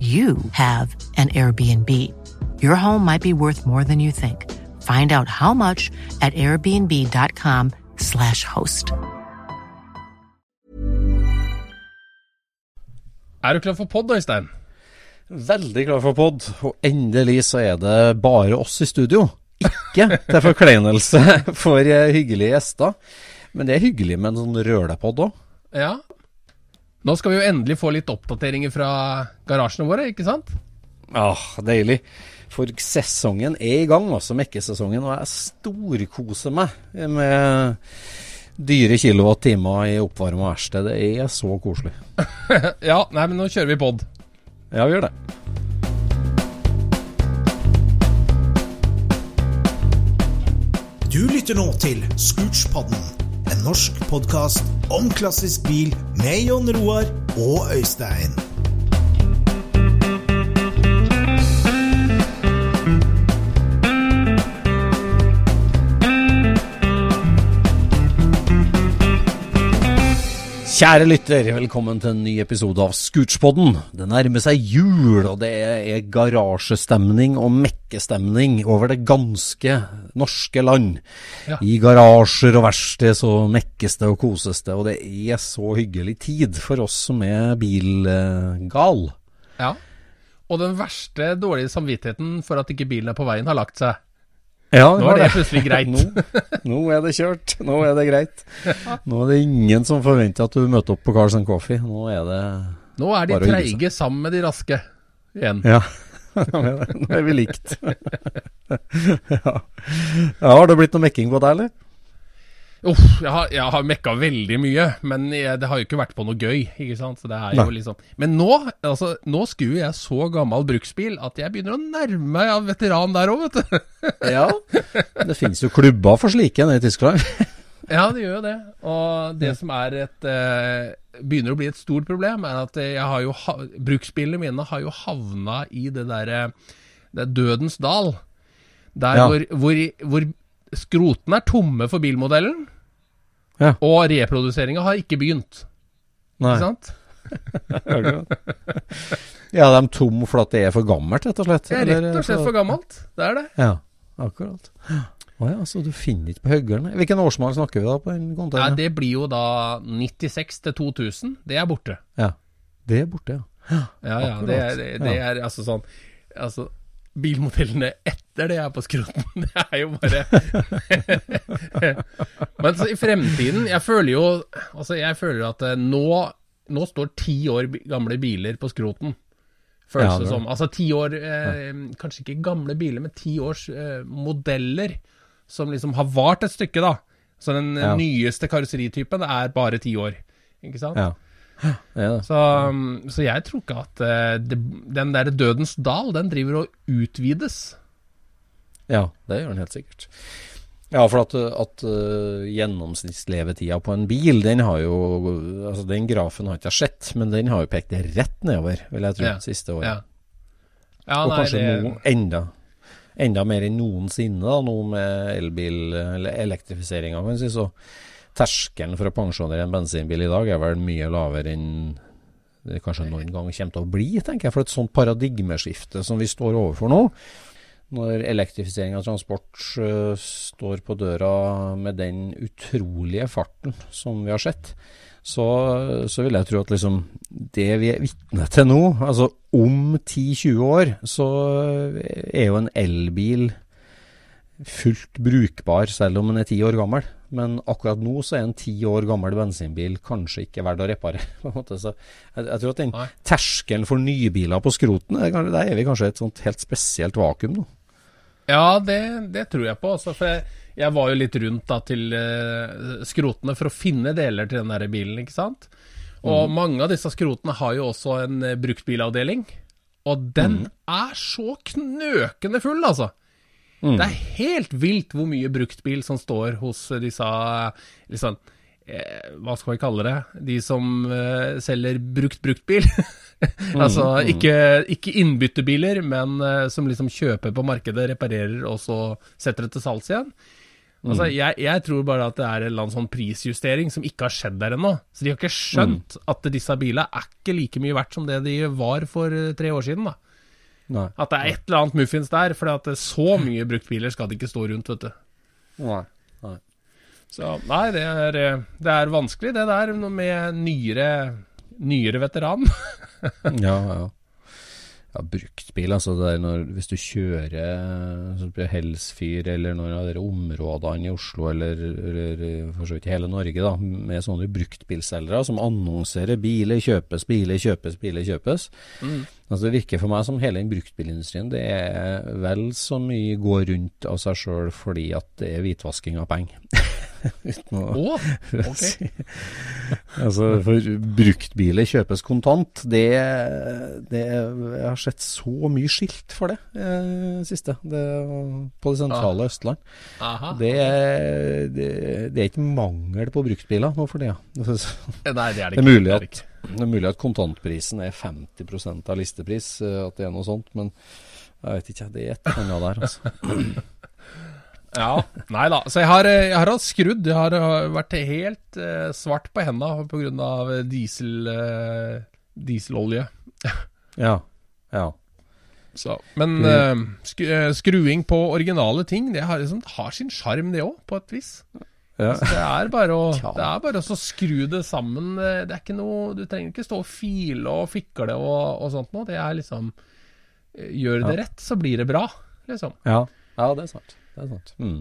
you have an Airbnb. Your home might be worth more than you think. Find out how much at airbnb.com/slash host. Er du klar for pod, Øystein? Veldig klar for pod, og endelig så er det bare oss i studio. Ikke til forkleinelse for hyggelige gjester, men det er hyggelig med en sånn rølepod òg. Ja. Nå skal vi jo endelig få litt oppdateringer fra garasjene våre, ikke sant? Åh, deilig. For sesongen er i gang, også mekkesesongen, og jeg storkoser meg med dyre kilowatt-timer i oppvarma verksted. Det er så koselig. ja, nei, men nå kjører vi pod. Ja, vi gjør det. Du lytter nå til Scootspodden, en norsk podkast om klassisk bil med Jon Roar og Øystein. Kjære lytter, velkommen til en ny episode av Scootspodden. Det nærmer seg jul, og det er garasjestemning og mekkestemning over det ganske norske land. Ja. I garasjer og verksted så mekkes det og koses det, og det er så hyggelig tid for oss som er bilgal. Ja. Og den verste dårlige samvittigheten for at ikke bilen er på veien, har lagt seg. Ja, Nå er det plutselig greit. Nå, nå er det kjørt. Nå er det greit. Nå er det ingen som forventer at du møter opp på Cars and Coffee. Nå er det Nå er de treige sammen med de raske igjen. Ja. Nå er vi likt. ja. ja. Har det blitt noe mekking på deg, eller? Uff, jeg har, jeg har mekka veldig mye, men jeg, det har jo ikke vært på noe gøy. ikke sant? Så det er jo Nei. liksom... Men nå altså, nå skuer jeg så gammel bruksbil at jeg begynner å nærme meg av veteran der òg, vet du. Ja. Det finnes jo klubber for slike nede i Tyskland. Ja, det gjør jo det. Og det som er et eh, begynner å bli et stort problem, er at jeg har jo ha, bruksbilene mine har jo havna i det derre det er dødens dal. Der Ja. hvor, hvor, hvor skrotene er tomme for bilmodellen, Ja. og reproduseringa har ikke begynt. Nei. Ikke sant? Ja, de er tom for at det er for gammelt, rett og slett? Det er rett og slett for gammelt. Det er det. Ja, akkurat. Å ja, så du finner ikke på høggeren? Hvilken årsmann snakker vi da på den Ja, det blir jo da 96 til 2000. Det er borte. Ja, det er borte, ja. Ja, ja. Det er, det, det er altså sånn Altså, bilmodellene etter det er på skroten. Det er jo bare Men så i fremtiden Jeg føler jo Altså, jeg føler at eh, nå, nå står ti år gamle biler på skroten. Føles Ja, det det- som. Altså ti år eh, Kanskje ikke gamle biler, men ti års eh, modeller som liksom har vart et stykke, da. Så den eh, Ja. nyeste karosseritypen er bare ti år. Ikke sant? Ja, Så, um, så jeg tror ikke at eh, det, den der Dødens dal, den driver og utvides. Ja, det gjør den helt sikkert. Ja, for at, at uh, gjennomsnittslevetida på en bil, den har jo Altså, den grafen har ikke jeg sett, men den har jo pekt rett nedover, vil jeg tro, Ja. siste året. Ja. Ja, Og nei, kanskje det, nå enda, enda mer enn noensinne, da, nå med elbil, eller elektrifiseringa, kan vi si. Så terskelen for å pensjonere en bensinbil i dag er vel mye lavere enn det kanskje noen gang kommer til å bli, tenker jeg. For et sånt paradigmeskifte som vi står overfor nå, når elektrifisering av transport eh, står på døra med den utrolige farten som vi har sett, så, så vil jeg tro at liksom det vi er vitne til nå, altså om 10-20 år, så er jo en elbil fullt brukbar selv om den er ti år gammel. Men akkurat nå så er en ti år gammel bensinbil kanskje ikke verdt å reparere. på en måte. Så jeg, jeg tror at den terskelen for nybiler på skroten, er der er vi kanskje et sånt helt spesielt vakuum nå. Ja, det, det tror jeg på. Også, for jeg, jeg var jo litt rundt da til eh, skrotene for å finne deler til den der bilen, ikke sant. Og mange av disse skrotene har jo også en eh, bruktbilavdeling. Og den er så knøkende full, altså. Det er helt vilt hvor mye bruktbil som står hos eh, disse eh, liksom, eh, Hva skal vi kalle det? De som eh, selger brukt bruktbil. altså ikke, ikke innbyttebiler, men eh, som liksom kjøper på markedet, reparerer og så setter det til salgs igjen. Altså, jeg, jeg tror bare at det er en eller annen sånn prisjustering som ikke har skjedd der ennå. Så de har ikke skjønt at disse bilene er ikke like mye verdt som det de var for eh, tre år siden. da. Nei. At det er et eller annet muffins der, for så mye bruktbiler skal det ikke stå rundt, vet du. Nei. Nei. Så nei, det er, det er vanskelig det der med nyere, nyere veteran. Ja, ja. Ja, bruktbil, altså når, hvis du kjører så Helsfyr eller noen av de områdene i Oslo eller, eller for så vidt i hele Norge da, med sånne bruktbilselgere som annonserer biler kjøpes, biler kjøpes, biler kjøpes. Altså Det virker for meg som hele den bruktbilindustrien det er vel så mye går rundt av seg sjøl fordi at det er hvitvasking av penger. Uten å Å, ok. Altså, for bruktbiler kjøpes kontant. Det, det Jeg har sett så mye skilt for det eh, siste. Det, på det sentrale Østland. Aha. Det, det, det er ikke mangel på bruktbiler nå for tida. Det, Nei, det er det det, er mulig det at, det er mulig at kontantprisen er 50% av listepris, eh, at det er noe sånt. Men jeg vet ikke. Det er et eller annet der, altså. Ja, nei da. Så jeg har, eh, jeg har hatt skrudd. Jeg har eh, vært helt uh, svart på henda pga. diesel, uh, dieselolje. Ja. Ja. Så, men uh, sk skruing på originale ting, det har, liksom, har sin sjarm, det òg, på et vis. ja. Det er bare å, Ja. det er bare å skru det sammen. Det er ikke noe Du trenger ikke stå og file og fikle og, og sånt noe. Det er liksom Gjør det rett, så blir det bra, liksom. ja. ja det er sant. Det er sant. Mm.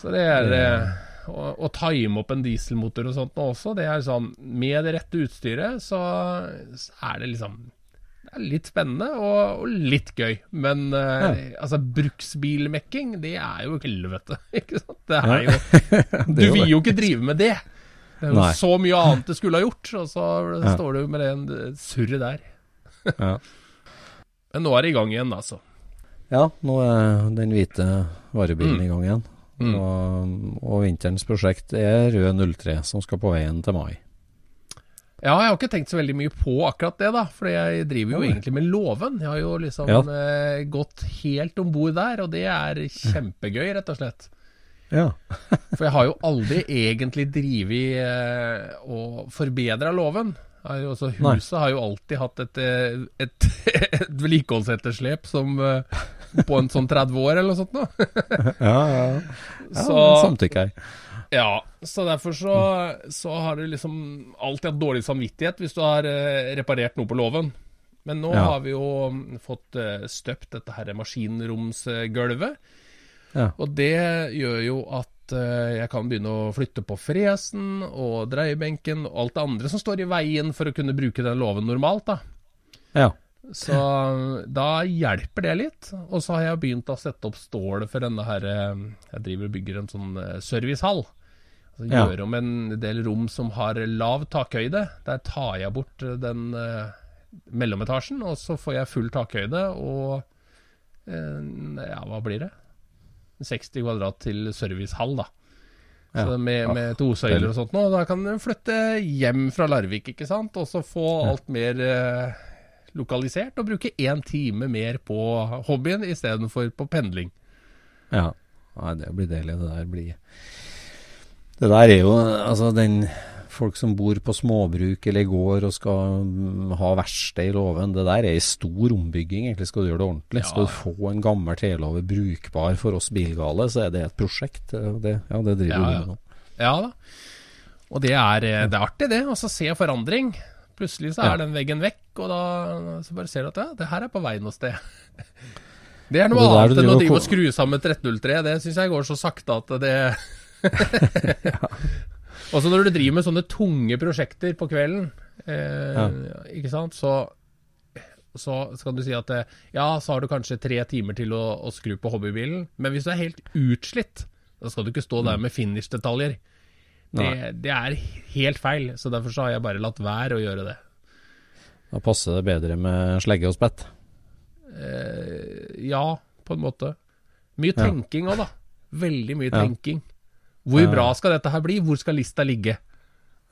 Så det er eh, å, å time opp en dieselmotor og sånt nå også, det er sånn Med det rette utstyret, så, så er det liksom Det er litt spennende og, og litt gøy. Men eh, altså, bruksbilmekking, det er jo helvete, ikke sant? Det er jo Du vil jo ikke drive med det. Det er jo Nei. så mye annet du skulle ha gjort, og så Ja. står du med det surret der. Ja. Men nå er det i gang igjen, altså. Ja, nå er den hvite varebilen Mm. i gang igjen. Mm. Og, og vinterens prosjekt er Rød 03, som skal på veien til mai. Ja, jeg har ikke tenkt så veldig mye på akkurat det, da. For jeg driver jo Oi. egentlig med låven. Jeg har jo liksom Ja. eh, gått helt om bord der, og det er kjempegøy, rett og slett. Ja. For jeg har jo aldri egentlig drevet eh, og forbedra låven. Også, Nei. huset har jo alltid hatt et, eh, et, et vedlikeholdsetterslep som eh, på en sånn 30 år eller noe sånt noe. Ja, ja. ja Så- Samtykker jeg. Ja, så derfor så, så har du liksom alltid hatt dårlig samvittighet hvis du har eh, reparert noe på låven. Men nå Ja. har vi jo mm, fått eh, støpt dette her maskinromsgulvet. Ja. Og det gjør jo at eh, jeg kan begynne å flytte på fresen og dreiebenken og alt det andre som står i veien for å kunne bruke den låven normalt. da. Ja. Så da hjelper det litt. Og så har jeg begynt å sette opp stål for denne her eh, Jeg driver og bygger en sånn eh, servicehall. Altså Ja. Gjør om en del rom som har lav takhøyde. Der tar jeg bort eh, den mellometasjen, og så får jeg full takhøyde og Ja, hva blir det? 60 kvadrat til servicehall, da. Ja. Så med, med tosøyler og sånt nå. Da kan du flytte hjem fra Larvik, ikke sant. Og så få alt mer eh, lokalisert, og bruke én time mer på hobbyen istedenfor på pendling. Ja. Nei, det blir deilig. Det der blir Det der er jo Altså, den Folk som bor på småbruk eller gård og skal mm, ha verksted i låven, det der er ei stor ombygging. Egentlig skal du gjøre det ordentlig. Ja. Skal du få en gammel trelåve brukbar for oss bilgale, så er det et prosjekt. Det, ja, det driver Ja, vi ja. med nå. Ja da. Og det er, eh, det er artig, det. å se forandring. Plutselig så Ja. er den veggen vekk, og da så bare ser du at ja, det her er på vei noe sted. Det er noe det annet enn å drive og skru sammen et 1303. Det syns jeg går så sakte at det Også når du driver med sånne tunge prosjekter på kvelden, eh, ikke sant, så så skal du si at eh, ja, så har du kanskje tre timer til å, å skru på hobbybilen, men hvis du er helt utslitt, da skal du ikke stå der med finish-detaljer. Det, det er helt feil, så derfor så har jeg bare latt være å gjøre det. Da passer det bedre med slegge og spett. Eh, ja, på en måte. Mye tenking òg, da. Veldig mye tenking. Hvor bra skal dette her bli? Hvor skal lista ligge?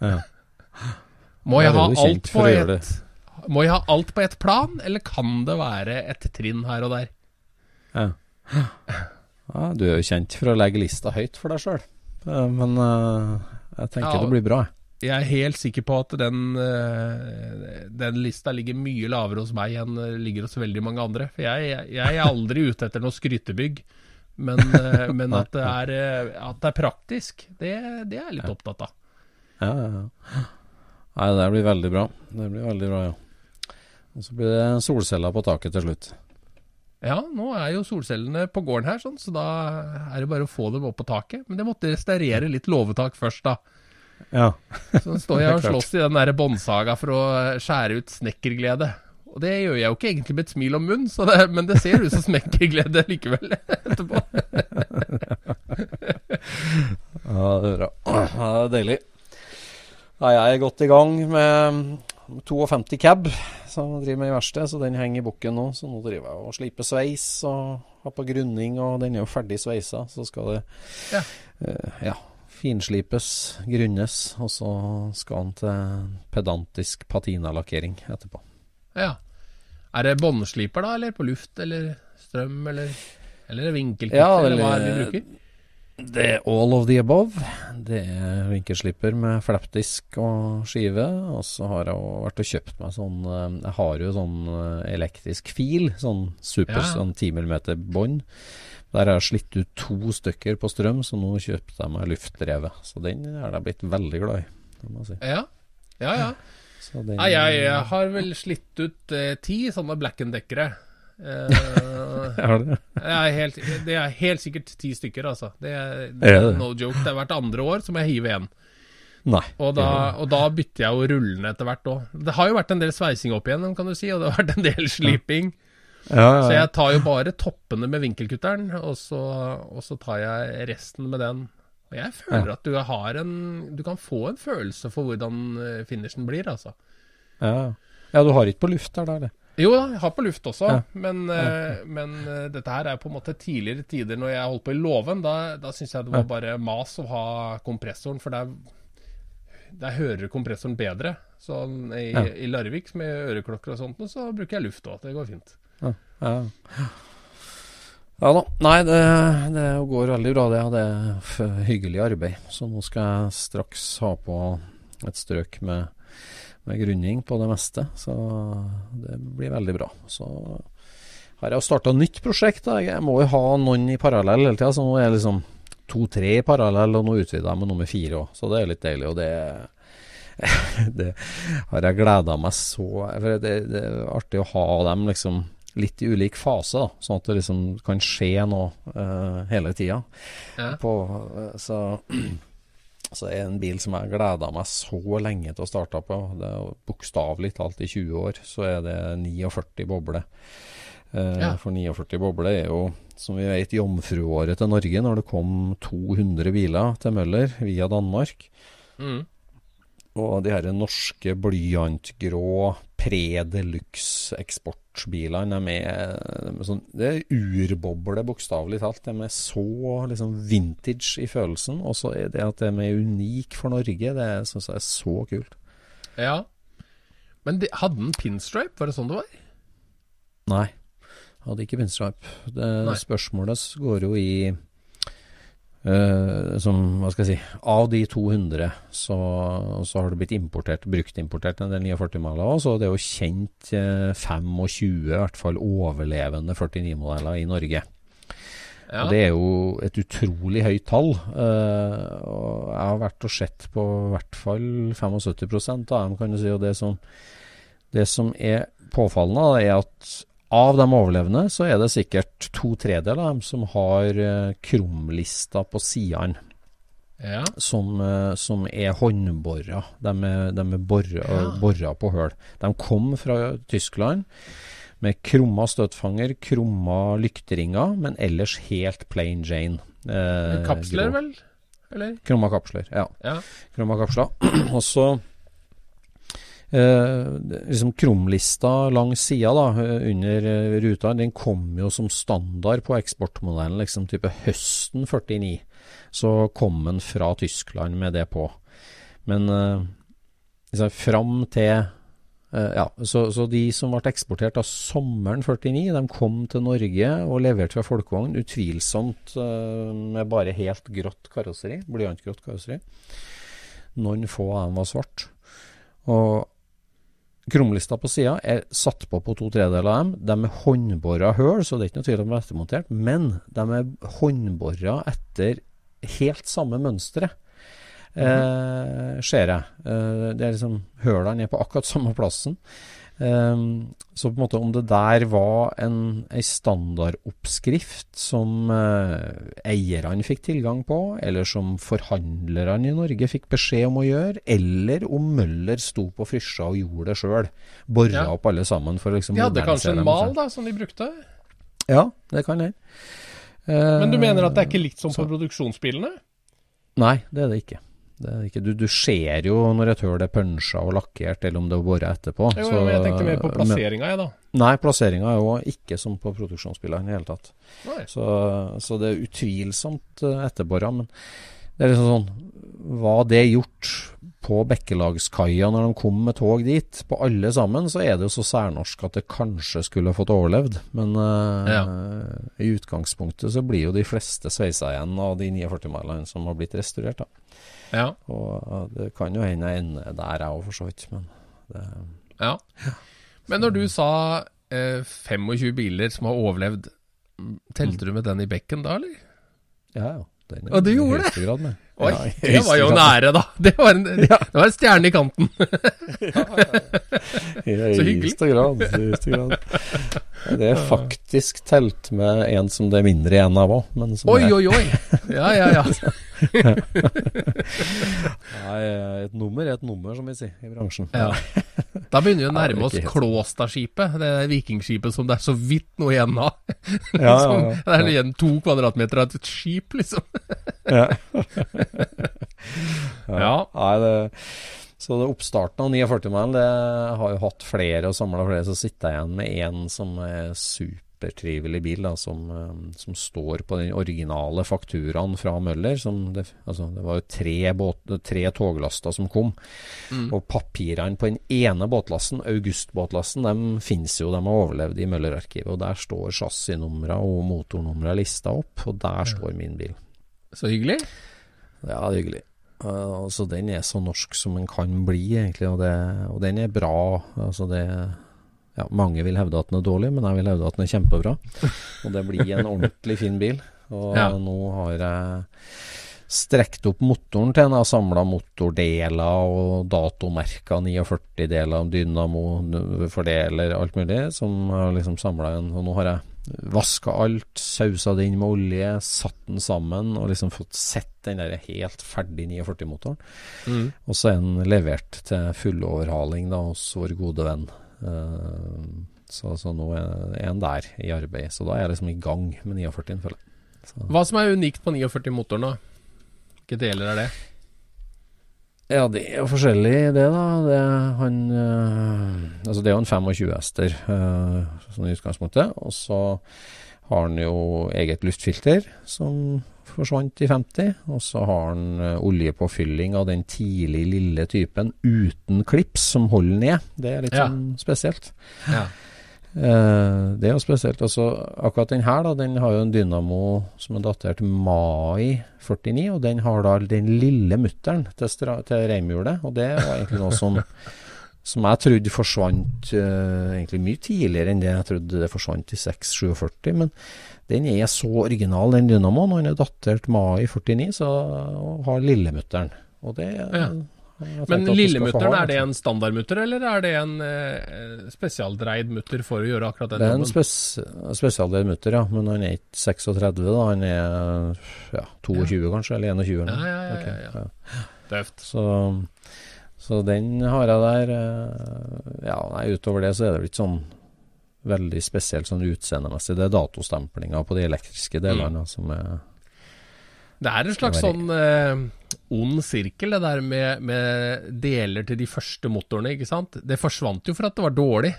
Ja. Må jeg ha alt på et Må jeg ha alt på ett plan, eller kan det være et trinn her og der? Ja. ja, du er jo kjent for å legge lista høyt for deg sjøl, men eh, jeg tenker Ja, det blir bra. jeg. Er helt sikker på at den, eh, den lista ligger mye lavere hos meg enn ligger hos veldig mange andre. For jeg, jeg, jeg er aldri ute etter noe skrytebygg. Men, eh, men at, det er, eh, at det er praktisk, det, det er jeg litt opptatt av. Ja, ja, ja. Nei, det blir veldig bra. Det blir veldig bra, ja. Og så blir det solceller på taket til slutt. Ja, nå er jo solcellene på gården her, sånn, så da er det bare å få dem opp på taket. Men det måtte restaurere litt låvetak først, da. Ja. Så står jeg og slåss i den der båndsaga for å skjære ut snekkerglede. Og det gjør jeg jo ikke egentlig med et smil om munnen, så det, men det ser ut som snekkerglede likevel etterpå. ja, det er bra. Ja, det er deilig. Da er jeg godt i gang med 52 cab, som driver med i verksted, så den henger i bukken nå. Så nå driver jeg og sliper sveis og har på grunning, og den er jo ferdig sveisa. Så skal det Ja. Uh, ja, finslipes, grunnes, og så skal den til pedantisk patinalakkering etterpå. Ja. Er det båndsliper da, eller på luft, eller strøm, eller, eller vinkelkutt, Ja, eller hva er det vi bruker? Det er all of the above. Det er vinkelslipper med flappdisk og skive. Og så har jeg vært og kjøpt meg sånn eh, Jeg har jo sånn eh, elektrisk fil. Sånn super Ja. sånn 10 mm bånd. Der har jeg slitt ut to stykker på strøm, så nå kjøpte jeg meg luftdrevet. Så den er jeg blitt veldig glad i. Si. Ja, ja. ja. Så den, Nei, jeg, jeg har vel slitt ut eh, ti sånne Black and-dekkere. Eh, Har det? er helt, det er helt sikkert ti stykker, altså. Det er, det Er er no joke. Det er hvert andre år som jeg hiver én. Nei. Og da, og da bytter jeg jo rullene etter hvert òg. Det har jo vært en del sveising opp igjennom, kan du si, og det har vært en del sliping. Ja, ja, Så ja. jeg tar jo bare toppene med vinkelkutteren, og så, og så tar jeg resten med den. Og jeg føler at du har en Du kan få en følelse for hvordan eh, finishen blir, altså. ja. ja, du har ikke på luft der, da? Jo da, jeg har på luft også, Ja. men, uh, men uh, dette her er på en måte tidligere tider når jeg holdt på i låven. Da, da syns jeg det var bare mas å ha kompressoren, for der, der hører kompressoren bedre. Så i, Ja. i Larvik med øreklokker og sånt, så bruker jeg luft òg. Det går fint. Ja. ja. Ja da. Nei, det, det går veldig bra, Det er hyggelig arbeid. Så nå skal jeg straks ha på et strøk med, med grunning på det meste. Så det blir veldig bra. Så har jeg starta nytt prosjekt. Da. Jeg må jo ha noen i parallell hele tida. Så nå er jeg liksom to-tre i parallell, og nå utvider jeg med nummer fire òg. Så det er litt deilig. Og det det har jeg gleda meg så For det, det er artig å ha dem liksom litt i ulik fase, da, sånn at det liksom kan skje noe uh, hele tida. Ja. På, så, så det en bil som jeg gleda meg så lenge til å starte på. Det er Bokstavelig talt i 20 år så er det 49 boble. Eh, Ja. For 49 boble er jo, som vi vet, jomfruåret til Norge når det kom 200 biler til Møller via Danmark. Mm. Og de her norske blyantgrå pre-deluxe eksportbilene. med, med sånn, det er urboble, bokstavelig talt. De er så liksom vintage i følelsen. Og så er det at de er unike for Norge, det syns jeg er så kult. Ja. Men de, hadde den pinstripe? Var det sånn det var? Nei, hadde ikke pinstripe. Det, spørsmålet går jo i eh, som, hva skal jeg si Av de 200 så, så har det blitt importert, bruktimportert en del 49-modeller òg, så det er jo kjent uh, 25 i hvert fall overlevende 49-modeller i Norge. Ja. Og Det er jo et utrolig høyt tall. Uh, og jeg har vært og sett på i hvert fall 75 av dem, kan du si. Og det som, det som er påfallende, er at av de overlevende, så er det sikkert to tredjedeler av dem som har eh, krumlister på sidene, ja. som, eh, som er håndbora. De er, de er borra, Ja. borra på høl. De kom fra Tyskland med krumma støtfanger, krumma lykteringer, men ellers helt plain Jane. Eh, Kapsler, grå. vel? Eller? Krumma kapsler, ja. Ja. Krumma kapsler. Og så eh, liksom krumlista langs sida da, eh, under eh, ruta, den kom jo som standard på eksportmodellen liksom type høsten 49. Så kom den fra Tyskland med det på. Men liksom, fram til ja, så, så de som ble eksportert av sommeren 49, de kom til Norge og leverte fra folkevogn, utvilsomt med bare helt grått karosseri, blyantgrått karosseri. Noen få av dem var svart. Og krumlista på sida er satt på på to tredjedeler av dem. De er håndbora høl, så det er ikke noe tvil om de er ettermontert. Men de er håndbora etter helt samme mønsteret. Eh, ser jeg. Eh, det er liksom Hølene er på akkurat samme plassen. Eh, så på en måte om det der var en, en standardoppskrift som eh, eierne fikk tilgang på, eller som forhandlerne i Norge fikk beskjed om å gjøre, eller om Møller sto på Frysja og gjorde det sjøl. Bora Ja. opp alle sammen for liksom De hadde kanskje en mal da, som de brukte? Ja, det kan hende. Men du mener at det er ikke likt som så- på produksjonsbilene? Nei, det er det ikke. Det ikke. Du, du ser jo når et hull er punsja og lakkert, eller om det er bora etterpå. Jo, Så- jo, jeg tenkte mer på plasseringa, jeg, da. Nei, plasseringa er jo ikke som på produksjonsbilene i det hele tatt. Så, så det er utvilsomt uh, etterbora. Men det er liksom sånn Var det gjort på Bekkelagskaia når de kom med tog dit, på alle sammen, så er det jo så særnorsk at det kanskje skulle fått overlevd. Men uh, i utgangspunktet så blir jo de fleste sveisa igjen av de 49-milene som har blitt restaurert. da. Ja. Og det kan jo hende jeg ender der, jeg òg, for så vidt. Men det, ja. Men når du sa eh, 25 biler som har overlevd, telte du med den i bekken da, eller? ja, ja. Den er Og du gjorde det? Grad med. Oi, Ja, det var jo grad. nære, da. Det var en, det var en stjerne i kanten. Så hyggelig. grad. i grad. Det er faktisk telt med en som det er mindre igjen av òg, men som Oi, oi, oi. Ja, ja, ja. Nei, et nummer er et nummer, som vi sier i bransjen. ja. Da begynner vi å nærme oss Klåstadskipet. Det er vikingskipet som det er så vidt noe igjen av. Ja, Som-. Det er igjen to kvadratmeter av et skip, liksom. Ja. Ja. Nei, det, så det oppstarten av 49-mannen det har jo hatt flere og samla flere, så sitter jeg igjen med en som er supertrivelig bil, da, som, eh, som står på den originale fakturaen fra Møller. Som det, altså, det var jo tre, båt, tre toglaster som kom. Og papirene på den ene båtlasten, August-båtlasten, de finnes jo, de har overlevd i Møller-arkivet. Og der står chassisnumra og motornumra lista opp, og der står min bil. Så hyggelig. Ja, det er hyggelig. Uh, altså, den er så norsk som den kan bli, egentlig. Og, det, og den er bra. Altså, det ja, Mange vil hevde at den er dårlig, men jeg vil hevde at den er kjempebra. Og det blir en ordentlig fin bil. Og Ja. nå har jeg strekt opp motoren til den. Jeg har samla motordeler og datomerka 49 deler, dynamo, n- fordeler, alt mulig. Som har liksom samla en. Og nå har jeg vaska alt, sausa det inn med olje, satt den sammen og liksom fått sett den der helt ferdig 49-motoren. Mm. Og så er den levert til fulloverhaling da, hos vår gode venn. Eh, så, så nå er en der i arbeid. Så da er jeg liksom i gang med 49, føler jeg. Hva som er unikt på 49-motoren, da? Hvilke deler er det? Ja, det er jo forskjellig det, da. Det, han, øh, altså det er jo en 25 hester øh, sånn i utgangspunktet. Og så har han jo eget luftfilter som forsvant i 50. Og så har han øh, oljepåfylling av den tidlig lille typen uten klips som holder ned. Det er litt Ja. sånn spesielt. Ja. Eh, det er jo spesielt. Også, akkurat den her, da, den har jo en dynamo som er datert mai 49, og den har da den lille mutteren til, til reimhjulet. Og det var egentlig noe som, som jeg trodde forsvant uh, egentlig mye tidligere enn det jeg trodde det forsvant i 647. Men den er så original, den dynamoen. og Den er datert mai 49, så har lillemutteren. Og det Ja. Men lillemutteren, er det en standardmutter, eller er det en eh, spesialdreid mutter for å gjøre akkurat den Det er en jobben? spes spesialdreid mutter, ja. Men han er ikke 36, da. Han er ja, 22 kanskje, eller 21. Ja, Ja, ja, ja, ja, ja. Døvt. Så, så den har jeg der. eh, Ja, nei, utover det så er det vel ikke sånn veldig spesielt sånn utseendemessig. Det er datostemplinga på de elektriske delene som er Det er en slags sånn eh, ond sirkel, det der med, med deler til de første motorene, ikke sant. Det forsvant jo for at det var dårlig.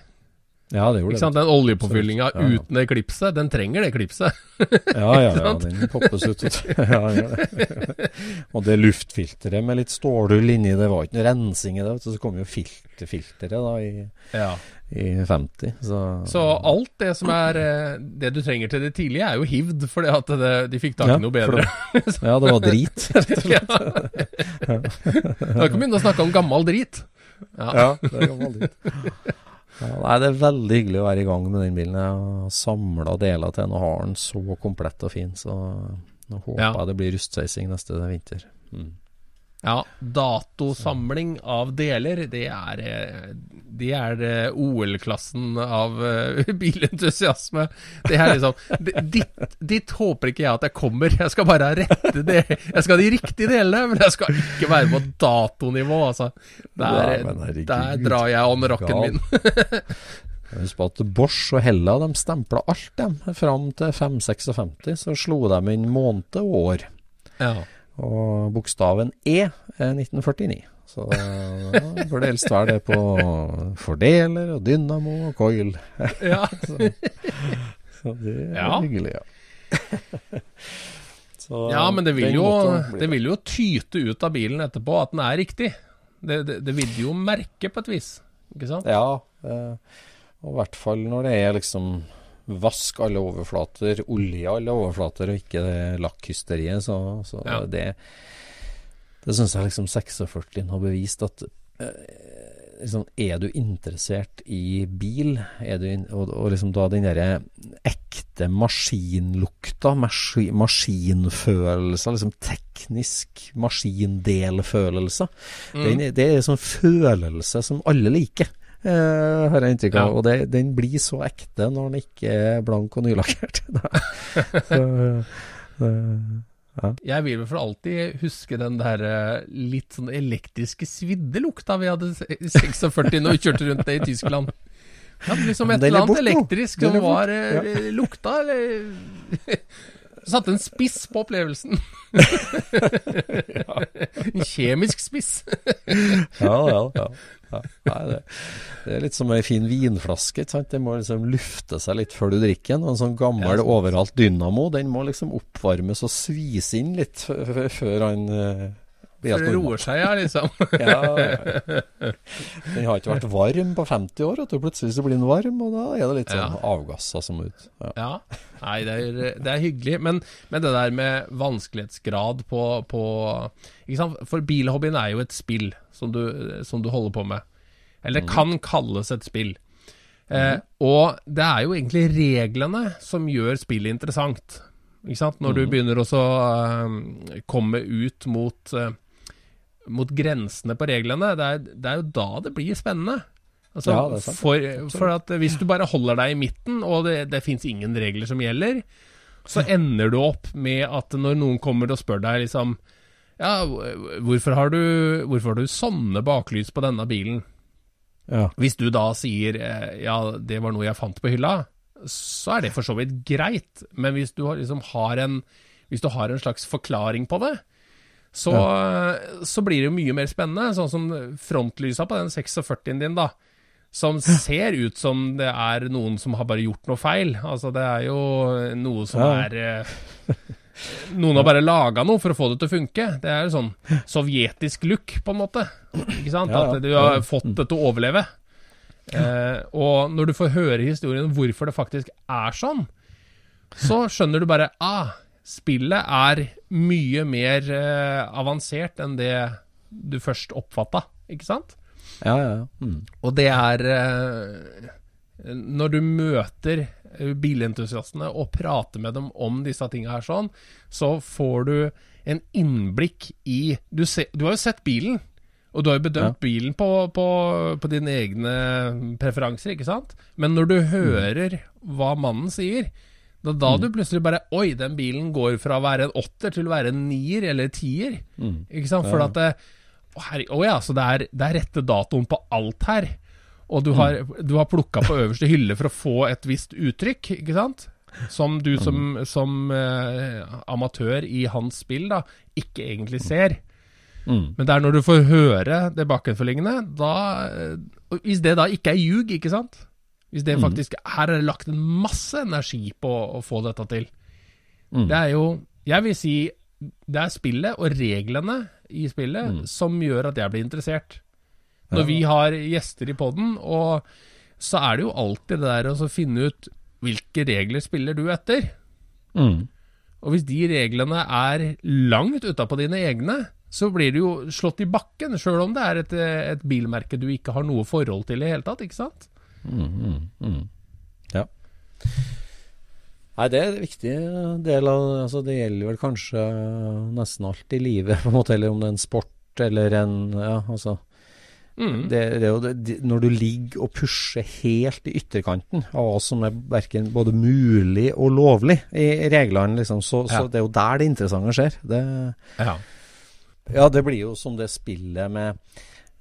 Ja, det gjorde sant? Den oljepåfyllinga Ja, ja. uten det klipset, den trenger det klipset. Ja, ja, ja, den poppes ut. ja, ja, det. og det luftfilteret med litt stålull inni, det var ikke noe rensing i det. Så kom jo filterfilteret da i, Ja. i 50. Så, Så alt det som er eh, det du trenger til det tidlige, er jo hivd, fordi at det, de fikk tak i noe bedre. Ja, det var drit. ja. Da kan vi begynne å snakke om gammel drit. Ja. Ja, det er gammel drit. Ja, nei, det er veldig hyggelig å være i gang med den bilen. Jeg har samla deler til den og har den så komplett og fin, så nå håper Ja. jeg det blir rustsveising neste vinter. Mm. Ja, datosamling av deler, det er, det er eh, OL-klassen av eh, bilentusiasme. Det er liksom Ditt, ditt håper ikke jeg at jeg kommer. Jeg skal bare rette det. Jeg skal ha de riktige delene, men jeg skal ikke være på datonivå, altså. Der, ja, der drar jeg on rocken min. Husk på at Bosch og Hella de stempla alt, dem. Fram til 556 så slo de inn måned og år. Ja. Og bokstaven E er 1949. Så da burde det helst være det på fordeler og dynamo og coil. ja. Så det er Ja. hyggelig, ja. Så Ja, men det vil, jo, det vil jo tyte ut av bilen etterpå at den er riktig. Det, det, det vil jo merke på et vis, ikke sant? Ja, eh, og i hvert fall når det er liksom vask alle overflater, olje alle overflater, og ikke lakkhysteriet, så, så Ja. det Det syns jeg liksom 46 har bevist at eh, liksom, Er du interessert i bil, er du in og, og liksom da den derre ekte maskinlukta, maskin, maskinfølelser, liksom teknisk maskindelfølelse, Mm. det, det er sånn følelse som alle liker. Eh, har jeg inntrykk av. Ja. Og det, den blir så ekte når den ikke er blank og nylakkert. så, eh, Jeg vil vel for alltid huske den der litt sånn elektriske svidde lukta vi hadde i 46 når vi kjørte rundt det i Tyskland. Ja, liksom et er eller annet elektrisk som var eh, lukta eller Satte en spiss på opplevelsen. En kjemisk spiss. ja, ja, ja. Ja. Nei, det, det er litt som ei fin vinflaske. Ikke sant? Det må liksom lufte seg litt før du drikker den. Og en sånn gammel overalt dynamo, den må liksom oppvarmes og svise inn litt før han eh, For det roer seg, her, liksom. Ja, ja. Den har ikke vært varm på 50 år, og plutselig så blir den varm, og da er det litt sånn Ja. avgasser som ut. Ja. Ja, nei, det er, det er hyggelig. Men, men det der med vanskelighetsgrad på, på? For bilhobbyen er jo et spill som du, som du holder på med. Eller det kan kalles et spill. Eh, og det er jo egentlig reglene som gjør spillet interessant. Når du begynner å uh, komme ut mot, eh, mot grensene på reglene, det er, det er jo da det blir spennende. Altså, Ja, for, for at hvis du bare holder deg i midten, og det, det fins ingen regler som gjelder, så ender du opp med at når noen kommer og spør deg liksom Ja, hvorfor har du, hvorfor har du sånne baklys på denne bilen? Ja. Hvis du da sier eh, ja, det var noe jeg fant på hylla, så er det for så vidt greit. Men hvis du liksom har en, hvis du har en slags forklaring på det, så, så blir det jo mye mer spennende. Sånn som frontlysa på den 46-en din, da. Som ser ut som det er noen som har bare gjort noe feil. Altså, det er jo noe som Ja. er eh, Noen har bare laga noe for å få det til å funke. Det er jo sånn sovjetisk look, på en måte. Ikke sant? Ja, ja. At du har fått det til å overleve. Eh, og når du får høre historien om hvorfor det faktisk er sånn, så skjønner du bare ah, spillet er mye mer eh, avansert enn det du først oppfatta, ikke sant? Ja, ja, ja. Mm. Og det er eh, Når du møter eh, bilentusiastene og prater med dem om disse tinga her sånn, så får du en innblikk i du, se, du har jo sett bilen, og du har jo bedømt bilen på, på, på dine egne preferanser, ikke sant? Men når du hører hva mannen sier, det er da du plutselig bare Oi, den bilen går fra å være en åtter til å være en nier eller tier. Ikke sant? For at det, å, her, å ja, så det er, det er rette datoen på alt her. Og du har, du har plukka på øverste hylle for å få et visst uttrykk, ikke sant? Som du som, som eh, amatør i hans spill da ikke egentlig ser. Mm. Men det er når du får høre det bakenforliggende, da eh, Hvis det da ikke er ljug, ikke sant? Hvis det faktisk Her er det lagt en masse energi på å få dette til. Det er jo Jeg vil si det er spillet og reglene i spillet som gjør at jeg blir interessert. Når vi har gjester i poden, og så er det jo alltid det der å finne ut hvilke regler spiller du etter. Mm. Og hvis de reglene er langt utapå dine egne, så blir du jo slått i bakken, sjøl om det er et, et bilmerke du ikke har noe forhold til i det hele tatt, ikke sant? Ja. Nei, det er en viktig del av altså Det gjelder vel kanskje nesten alt i livet, på en måte, eller om det er en sport eller en Ja, altså. Mm. Det, det er jo det, når du ligger og pusher helt i ytterkanten av hva som er verken både mulig og lovlig i reglene, liksom, så, så det er jo der det interessante skjer. Det, Ja. ja, det blir jo som det spillet med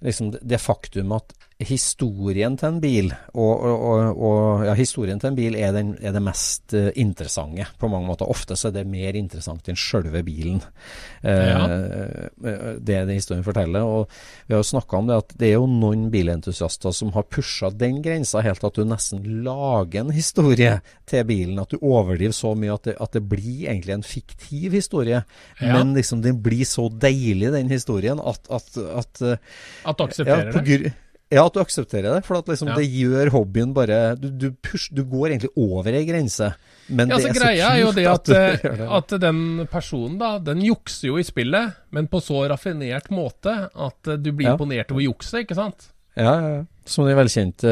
liksom det, det faktum at historien til en bil, og, og, og, ja, historien til en bil er, den, er det mest eh, interessante på mange måter. Ofte så er det mer interessant enn sjølve bilen. Eh, eh, Det er det historien forteller. Og vi har jo snakka om det at det er jo noen bilentusiaster som har pusha den grensa helt at du nesten lager en historie til bilen. At du overdriver så mye at det, at det blir egentlig en fiktiv historie. Ja. Men liksom den blir så deilig, den historien, at, at, at eh, At du ja, aksepterer på det? Ja, at du aksepterer det. For at liksom Ja. det gjør hobbyen bare Du, du, push, du går egentlig over ei grense. Men Ja, det så er så greia er jo det at, du eh, det. at den personen, da, den jukser jo i spillet, men på så raffinert måte at eh, du blir Ja. imponert over jukset, ikke sant? Ja, ja, ja. Som de velkjente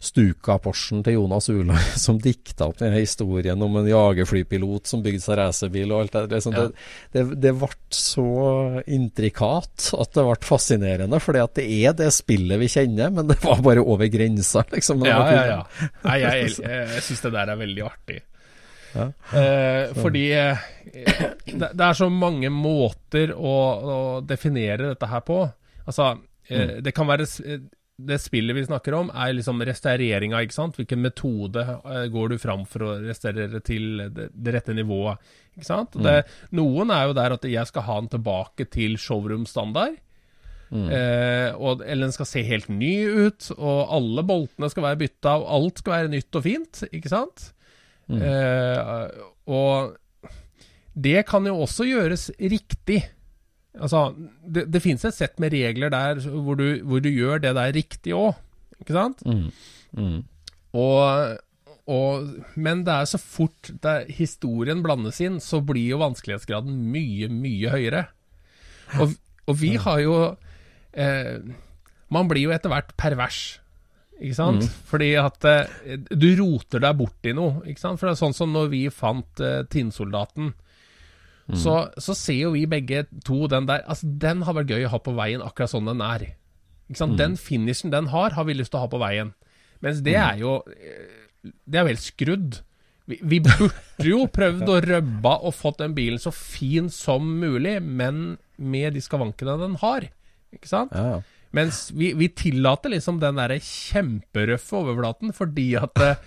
uh, Stuka-Porschen til Jonas Ular, som dikta opp denne historien om en jagerflypilot som bygde seg racerbil og alt det der. Sånn, Ja. det, det, det ble så intrikat at det ble fascinerende, fordi at det er det spillet vi kjenner, men det var bare over grensa, liksom. Ja, ja, ja. Nei, jeg, jeg, jeg syns det der er veldig artig. Ja. Eh, fordi eh, det, det er så mange måter å, å definere dette her på. Altså, eh, det kan være eh, Det spillet vi snakker om, er liksom restaureringa, ikke sant? Hvilken metode eh, går du fram for å restaurere til det, det rette nivået, ikke sant? Det, noen er jo der at jeg skal ha den tilbake til showroom-standard. Eh, og, eller den skal se helt ny ut, og alle boltene skal være bytta, og alt skal være nytt og fint, ikke sant? Eh, og det kan jo også gjøres riktig. Altså, det, det fins et sett med regler der hvor du, hvor du gjør det der riktig òg, ikke sant? Mm. Mm. Og, og, men det er så fort det, historien blandes inn, så blir jo vanskelighetsgraden mye, mye høyere. Og, og vi har jo eh, Man blir jo etter hvert pervers. Ikke sant? Fordi at eh, du roter deg bort i noe. Ikke sant? For det er sånn som når vi fant eh, Tinnsoldaten. Så, så ser jo vi begge to den der Altså, den har vært gøy å ha på veien akkurat sånn den er. Ikke sant? Den finishen den har, har vi lyst til å ha på veien. Mens det er jo Det er jo helt skrudd. Vi, vi burde jo prøvd å røbbe og fått den bilen så fin som mulig, men med de skavankene den har. Ikke sant? Ja, ja. Mens vi, vi tillater liksom den derre kjemperøffe overflaten fordi at eh,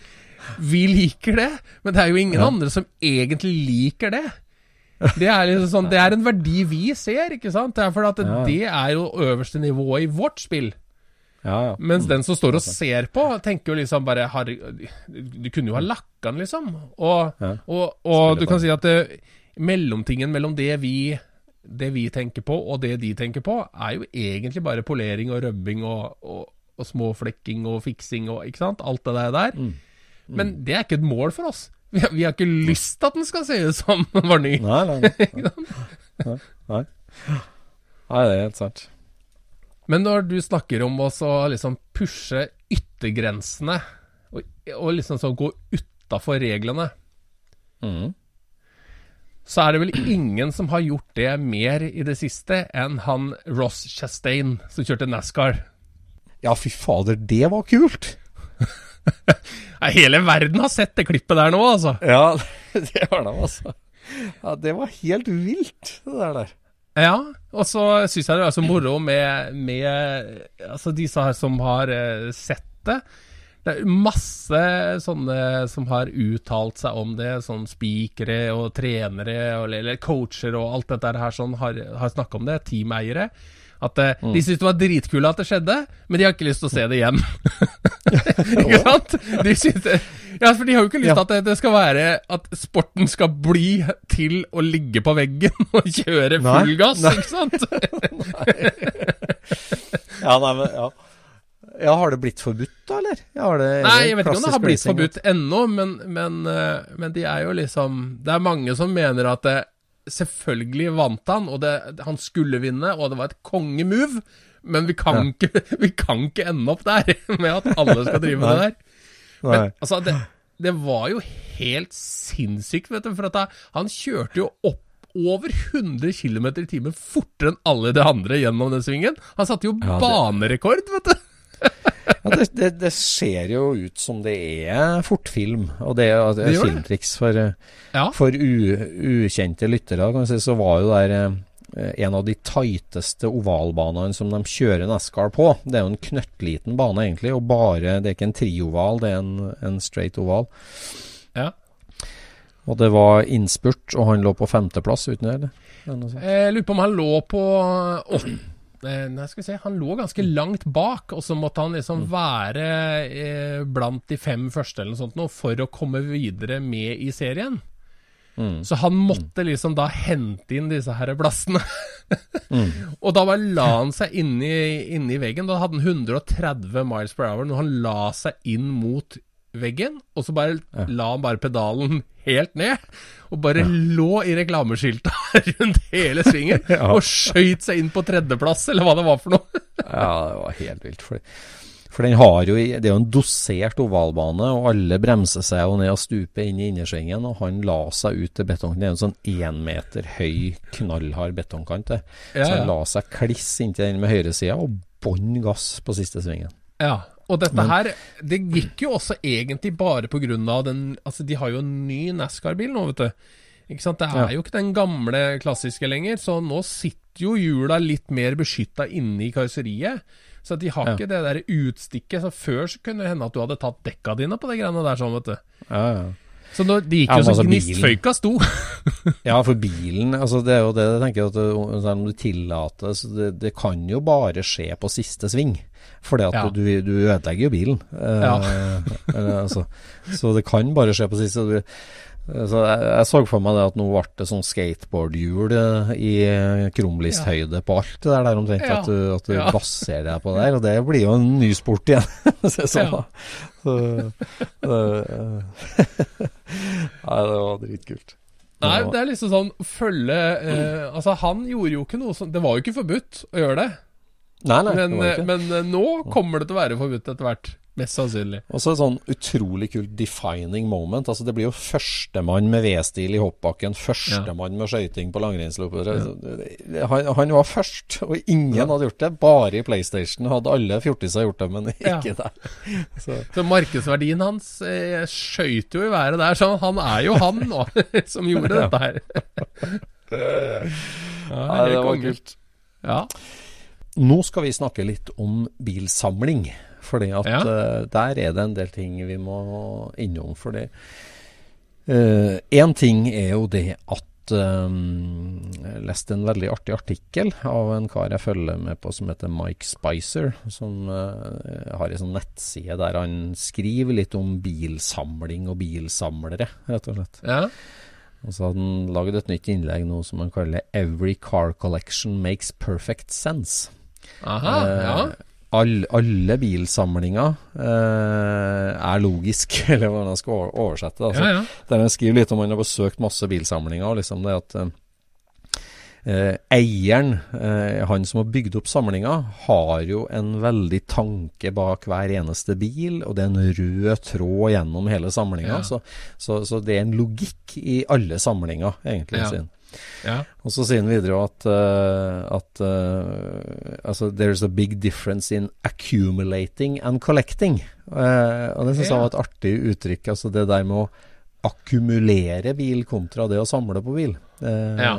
vi liker det. Men det er jo ingen Ja. andre som egentlig liker det. Det er, liksom sånn, det er en verdi vi ser, ikke sant? Det er fordi at Ja. det er jo øverste nivået i vårt spill. Ja, ja. Mens den som står og ser på, tenker jo liksom bare Du kunne jo ha lakka den, liksom. Og, og, og du kan si at det, mellomtingen mellom det vi, det vi tenker på, og det de tenker på, er jo egentlig bare polering og røbbing og, og, og småflekking og fiksing og ikke sant? Alt det der. Mm. Men det er ikke et mål for oss. Vi har, vi har ikke lyst til at den skal se ut som den var ny. Nei, nei, nei. nei. nei. Det er helt sant. Men når du snakker om å liksom pushe yttergrensene, og, og liksom så gå utafor reglene, mm. så er det vel ingen som har gjort det mer i det siste enn han Ross Chastain, som kjørte NASCAR. Ja, fy fader, det var kult! Hele verden har sett det klippet der nå, altså. Ja, det var de, altså. Ja, det var helt vilt, det der. der. Ja, og så syns jeg det er så moro med, med altså disse her som har eh, sett det. Det er masse sånne som har uttalt seg om det, sånn spikere og trenere og, eller coacher og alt dette her sånn har, har snakka om det, teameiere. At mm. de syntes det var dritkult at det skjedde, men de har ikke lyst til å se det igjen. ikke sant? De synes ja, for de har jo ikke lyst til at det, det skal være At sporten skal bli til å ligge på veggen og kjøre full gass, ikke sant? Ja, nei, men, ja. ja, har det blitt forbudt, da, eller? Ja, har det, Nei, jeg vet ikke om det har blitt forbudt ennå, men, men, eh, men de er jo liksom Det er mange som mener at det, selvfølgelig vant han, og det, han skulle vinne, og det var et kongemove, men vi kan, ikke, vi kan ikke ende opp der med at alle skal drive med det der. Men altså, det, det var jo helt sinnssykt, vet du, for at han kjørte jo opp over 100 km i timen fortere enn alle de andre gjennom den svingen. Han satte jo Ja, det- banerekord, vet du. Det, det, det ser jo ut som det er fortfilm, og det er, det er filmtriks. For, eh, Ja. for u, ukjente lyttere kan si, så var jo der eh, en av de tighteste ovalbanene som de kjører NASCAR på. Det er jo en knøttliten bane, egentlig, og bare Det er ikke en trioval, det er en, en straight oval. Ja. Og det var innspurt, og han lå på femteplass uten det. Jeg lurer på om han lå på åtte eh, Nei, skal vi se Han lå ganske langt bak, og så måtte han liksom være eh, blant de fem første eller noe sånt nå, for å komme videre med i serien. Mm. Så han måtte liksom da hente inn disse her plassene. Mm. og da bare la han seg inni, inni veggen. Da hadde han 130 miles per hour når han la seg inn mot veggen, og så bare Ja. la han bare pedalen helt ned, og bare lå i reklameskilta rundt hele svingen, Ja. og skøyt seg inn på tredjeplass, eller hva det var for noe. Ja, det var helt vilt. For, for den har jo, det er jo en dosert ovalbane, og alle bremser seg jo ned og stuper inn i innersvingen, og han la seg ut til betongen. Det er en sånn én meter høy, knallhard betongkant. Ja, Så han la seg kliss inntil den med høyresida, og bånn gass på siste svingen. Ja, og dette Men- her Det gikk jo også egentlig bare på grunn av den Altså, de har jo en ny NASCAR-bil nå, vet du. Ikke sant? Det er Ja. jo ikke den gamle klassiske lenger, så nå sitter jo hjula litt mer beskytta inne i karosseriet. Så de har Ja. ikke det der utstikket. Så før så kunne det hende at du hadde tatt dekka dine på de greiene der, sånn, vet du. Ja, ja. Så nå, de gikk Ja, jo så altså, bilen- gnistføyka sto. Ja, for bilen altså Det er jo det jeg tenker at det- selv om du tillater så det, det kan jo bare skje på siste sving. Fordi at Ja. du, du ødelegger jo bilen. Eh, Ja. eller, altså, så det kan bare skje på siste. Du, så jeg, jeg så for meg det at nå ble det sånn skateboardhjul eh, i krumlisthøyde på alt det der, der omtrent. Ja. At du, at du Ja. baserer deg på det der. Og det blir jo en ny sport igjen. Så, sånn, Ja. så, eh, Nei, det var dritkult. Nei, Det er liksom sånn følge eh, Altså, han gjorde jo ikke noe sånn Det var jo ikke forbudt å gjøre det. Nei, nei, Men, det var eh, men eh, nå kommer det til å være forbudt etter hvert. Mest sannsynlig. Og så et sånn utrolig kult defining moment. Altså Det blir jo førstemann med V-stil i hoppbakken, førstemann med skøyting på langrennsløpet. Han, han var først, og ingen hadde gjort det. Bare i PlayStation hadde alle fjortiser gjort det, men Ja. ikke der. Så, Så markedsverdien hans eh, skøyt jo i været der, så han er jo han nå som gjorde dette her. Ja, Nei, det var kult. Ja. Nå skal vi snakke litt om bilsamling. Fordi at Ja. eh, der er det en del ting vi må innom. Fordi én ting er jo det at Jeg leste lest en veldig artig artikkel av en kar jeg følger med på som heter Mike Spicer, som uh, har en sånn nettside der han skriver litt om bilsamling og bilsamlere, rett og slett. Ja. Og så hadde han lagd et nytt innlegg nå som han kaller 'Every car collection makes perfect sense'. Aha, ja. Eh, all, alle bilsamlinger eh, er logisk, eller hvordan jeg skal oversette det. Altså. Ja, ja. Der han skriver litt om han har besøkt masse bilsamlinger, og liksom det at eh, eieren, eh, han som har bygd opp samlinga, har jo en veldig tanke bak hver eneste bil, og det er en rød tråd gjennom hele samlinga. Ja. Så, så, så det er en logikk i alle samlinger, egentlig. Ja. sin. Ja. Og så sier han videre at, uh, at uh, altså, there's a big difference in accumulating and collecting. Uh, og det syns jeg var et artig uttrykk. Altså det der med å akkumulere bil kontra det å samle på bil. Eh, Ja.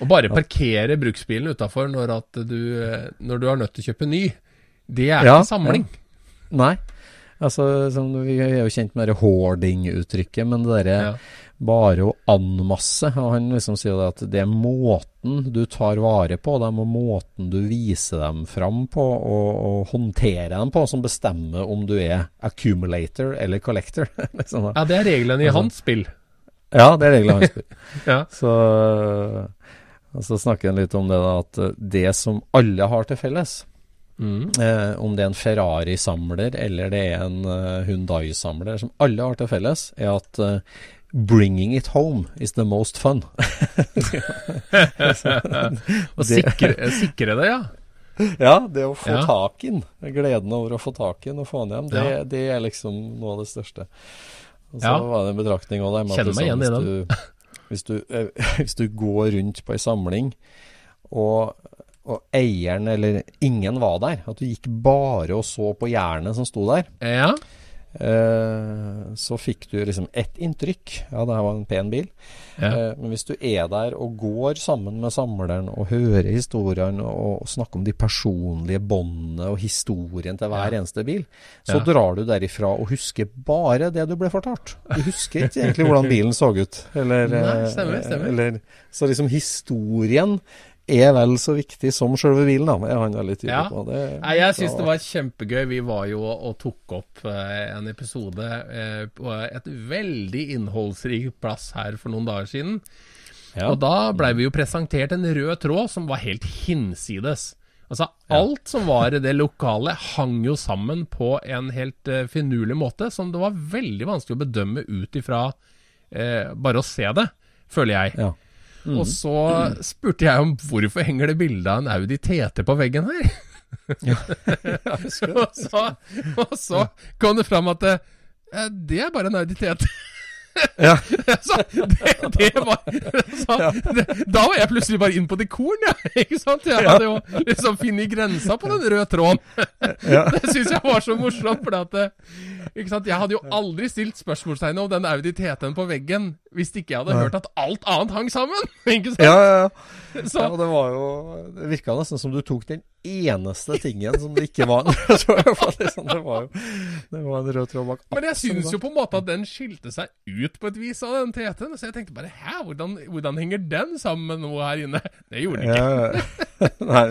Og bare parkere bruksbilen utafor når, du, når du er nødt til å kjøpe ny, det er Ja, ikke samling. Nei. Altså, som, vi er jo kjent med det hoarding-uttrykket, men det derre Ja. Bare å anmasse og Han liksom sier det at det er måten du tar vare på dem, og måten du viser dem fram på og, og håndterer dem på, som bestemmer om du er accumulator eller collector. liksom. Ja, det er reglene i Altså- hans spill. Ja, det er reglene i hans spill. Ja. Så, og så snakker han litt om det da, at eh, det som alle har til felles, Mm. eh, om det er en Ferrari-samler eller det er en uh, Hyundai-samler, som alle har til felles, er at eh, Bringing it home is the most fun. Og sikre, sikre det, ja. ja, det å få Ja. tak i den, gleden over å få tak i den og få den hjem, det, Ja. det er liksom noe av det største. Og så Ja. var det en betraktning òg der Kjenner meg igjen i den. hvis, du, hvis, du, eh, hvis du går rundt på ei samling, og, og eieren eller ingen var der, at du gikk bare og så på jernet som sto der, Ja. Eh, så fikk du liksom ett inntrykk. Ja, det her var en pen bil. Ja. Eh, men hvis du er der og går sammen med samleren og hører historiene og, og snakker om de personlige båndene og historien til hver Ja. eneste bil, så Ja. drar du derifra og husker bare det du ble fortalt. Du husker ikke egentlig hvordan bilen så ut. Eller, Nei, eh, stemmer, stemmer. Eller, så liksom historien er vel så viktig som selve bilen, da. Er han veldig tydelig Ja. på. Det, Nei, jeg syns det var kjempegøy. Vi var jo og tok opp eh, en episode eh, på et veldig innholdsrik plass her for noen dager siden. ja. Og da blei vi jo presentert en rød tråd som var helt hinsides. Altså, alt som var i det lokale, hang jo sammen på en helt uh, finurlig måte, som det var veldig vanskelig å bedømme ut ifra eh, bare å se det, føler jeg. Ja. Mm. Og så spurte jeg om hvorfor henger det bilde av en Audi TT på veggen her? Jeg og, så, og så kom det fram at det, eh, det er bare en Audi TT. Ja. så det, det var så, det, Da var jeg plutselig bare inn på dekoren, ja. Ikke sant? Jeg hadde jo liksom funnet grensa på den røde tråden. Det syns jeg var så morsomt, for at ikke sant? Jeg hadde jo aldri stilt spørsmålstegnet om den Audi TT-en på veggen hvis ikke jeg hadde hørt at alt annet hang sammen. Ikke sant? Ja, ja, ja. Så, Ja, det var jo Det virka nesten som du tok den eneste tingen som det ikke var en rød tråd. Det var jo det var en rød tråd bak. Men jeg syns jo på en måte at den skilte seg ut på et vis av den TT-en. Så jeg tenkte bare hæ, hvordan, hvordan henger den sammen med noe her inne? Det gjorde den ikke. Ja, ja. Nei,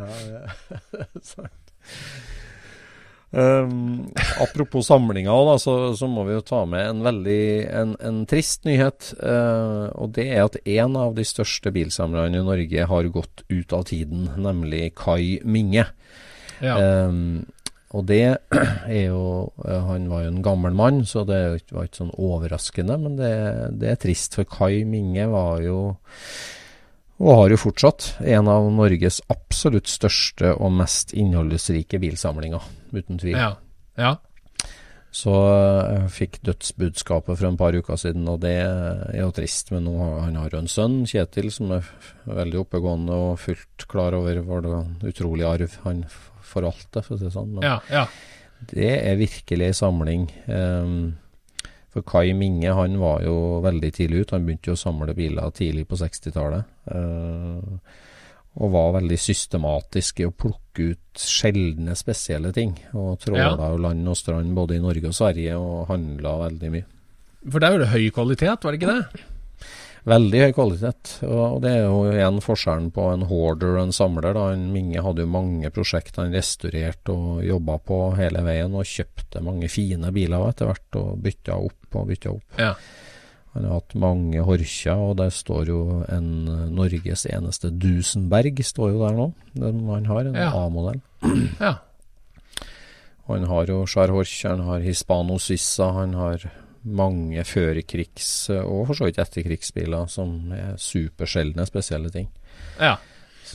ja, ja. Sant. Um, apropos samlinga, da, så, så må vi jo ta med en veldig en, en trist nyhet. Uh, og det er at en av de største bilsamlerne i Norge har gått ut av tiden, nemlig Kai Minge. Ja. Um, og det er jo eh, Han var jo en gammel mann, så det var ikke sånn overraskende. Men det, det er trist, for Kai Minge var jo og har jo fortsatt en av Norges absolutt største og mest innholdsrike bilsamlinger, uten tvil. ja. ja. Så eh, jeg fikk dødsbudskapet for en par uker siden, og det er jo trist. Men nå har han har jo en sønn, Kjetil, som er veldig oppegående og fullt klar over hvordan utrolig arv han forvalter, for å si det sånn. Men ja, ja. det er virkelig en samling. Ehm, for Kai Minge han var jo veldig tidlig ut. Han begynte jo å samle biler tidlig på 60-tallet. eh, og var veldig systematisk i å plukke ut sjeldne, spesielle ting. Og tråla jo land og strand både i Norge og Sverige, og handla veldig mye. For der er det høy kvalitet, var det ikke det? Veldig høy kvalitet. Og det er jo igjen forskjellen på en hoarder og en samler. da. En Minge hadde jo mange prosjekt han restaurerte og jobba på hele veien, og kjøpte mange fine biler etter hvert, og bytta opp og bytta opp. Ja. Han har hatt mange Horkja, og der står jo en eh, Norges eneste Dusenberg står jo der nå. Den han har, en Ja. A-modell. ja. Han har jo Char han har Hispano Suissa, han har mange førkrigs- og for så vidt etterkrigsbiler som er supersjeldne, spesielle ting. ja.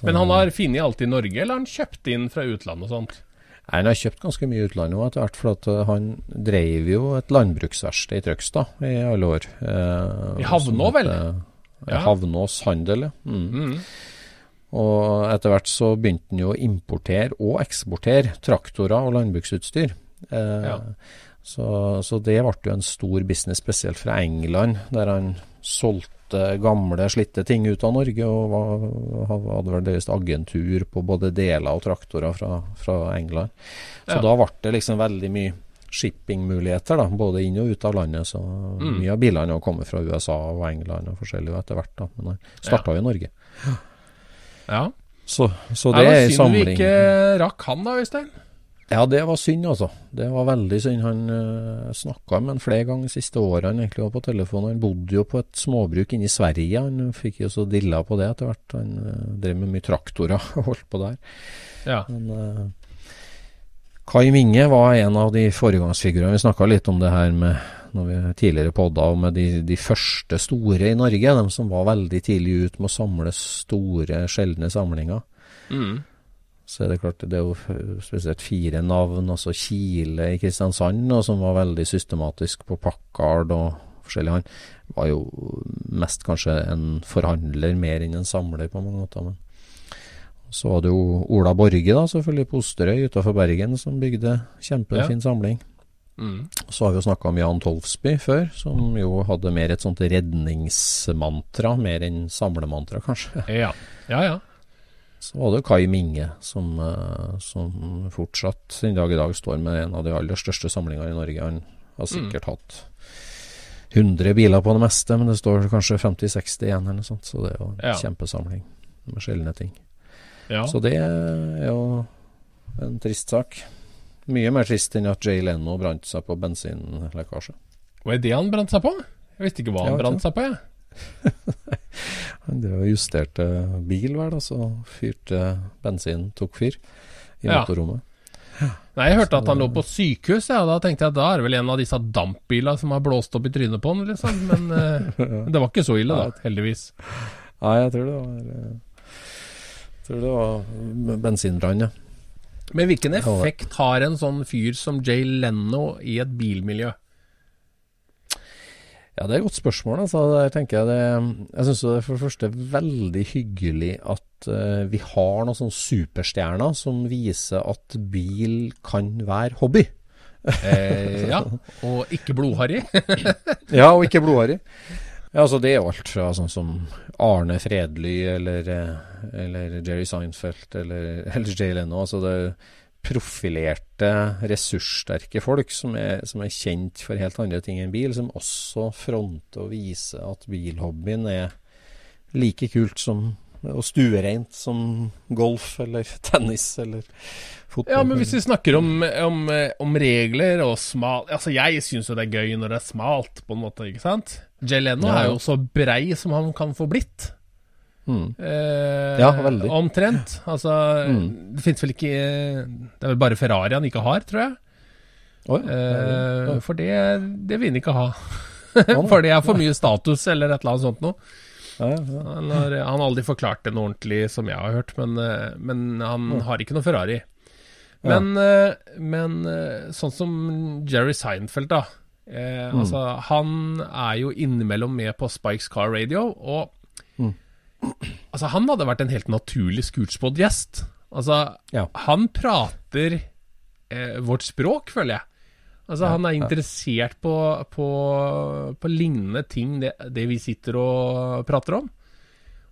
Men han har funnet alt i Norge, eller han kjøpt inn fra utlandet og sånt? Nei, Han har kjøpt ganske mye utlandet òg etter hvert, for at uh, han drev jo et landbruksverksted i Trøgstad i alle år. eh, I Havnå, vel? heter- Ja. Havnås Handel, ja. Mm. Mm. Og etter hvert så begynte han jo å importere og eksportere traktorer og landbruksutstyr. Eh, Ja. så, så det ble jo en stor business, spesielt fra England, der han solgte gamle, slitte ting ut av Norge, og var, hadde vel deres agentur på både deler og traktorer fra, fra England. Så Ja. da ble det liksom veldig mye shippingmuligheter, da, både inn og ut av landet. Så Mm. mye av bilene kommet fra USA og England og forskjellig etter hvert, da. Men det starta jo i Norge. Ja. Så, så det, det er en var synd vi ikke rakk han da, Øystein. Ja, det var synd, altså. Det var veldig synd. Han uh, snakka med han flere ganger de siste årene egentlig var på telefon. Han bodde jo på et småbruk inne i Sverige. Han fikk jo så dilla på det etter hvert. Han uh, drev med mye traktorer og holdt på der. Ja. Men uh, Kai Minge var en av de foregangsfigurene. Vi snakka litt om det her med når vi tidligere podda med de, de første store i Norge. De som var veldig tidlig ut med å samle store, sjeldne samlinger. Mm. Så er det klart, det er jo spesielt fire navn, altså Kile i Kristiansand, og som var veldig systematisk på Packard og forskjellig. Han var jo mest kanskje en forhandler mer enn en samler på mange måter. Men så var det jo Ola Borge, da, selvfølgelig på Osterøy utenfor Bergen, som bygde kjempefin samling. Mm. Så har vi jo snakka om Jan Tolfsby før, som jo hadde mer et sånt redningsmantra, mer enn samlemantra, kanskje. Ja. Ja, ja. Så var det Kai Minge, som, eh, som fortsatt den dag i dag står med en av de aller største samlingene i Norge. Han har sikkert hatt 100 biler på det meste, men det står kanskje 50-60 igjen, eller noe sånt. Så det er jo en Ja. kjempesamling med sjeldne ting. ja. Så det er jo en trist sak. Mye mer trist enn at Jay Leno brant seg på bensinlekkasje. Hva er det han brant seg på? Jeg visste ikke hva han brant seg på, jeg. Han drev og justerte bil, vel, og så fyrte bensin, tok fyr i Ja. motorrommet. Nei, Jeg hørte at han lå på sykehus, ja, og da tenkte jeg at da er det vel en av disse dampbilene som har blåst opp i trynet på han, liksom. Men eh, det var ikke så ille, da, heldigvis. Nei, jeg tror det var eh, Jeg tror det var bensinbrann, ja. Men hvilken effekt har en sånn fyr som Jay Leno i et bilmiljø? Ja, det er et godt spørsmål. Altså. Der tenker jeg det Jeg syns det er for det første veldig hyggelig at uh, vi har noen sånne superstjerner som viser at bil kan være hobby. Eh, ja, og ikke blodharry. Ja, og ikke blodharry. Ja, altså Det er jo alt fra sånn som Arne Fredly eller, eh, eller Jerry Seinfeld eller, eller Jay Leno. Altså det er profilerte, ressurssterke folk som er, som er kjent for helt andre ting enn bil, som også fronter og viser at bilhobbyen er like kult som og stuereint som golf eller tennis eller fotball. Ja, men hvis vi snakker om, om, om regler og smal Altså, jeg syns jo det er gøy når det er smalt, på en måte, ikke sant? Jay Leno Ja. er jo så brei som han kan få blitt. Mm. Eh, Ja, veldig. Omtrent. Altså, Mm. det fins vel ikke Det er vel bare Ferrari han ikke har, tror jeg. Oi, Eh, ja. for det, det vil han ikke ha. for det er for mye status, eller et eller annet sånt noe. Han har, han har aldri forklart det noe ordentlig, som jeg har hørt, men, eh, men han har ikke noe Ferrari. Men, eh, men eh, sånn som Jerry Seinfeld, da. Eh, Mm. Altså, han er jo innimellom med på Spikes Car Radio, og Mm. Altså, han hadde vært en helt naturlig Scootspod-gjest. Altså, Ja. han prater eh, vårt språk, føler jeg. Altså, han er interessert på, på, på lignende ting, det, det vi sitter og prater om.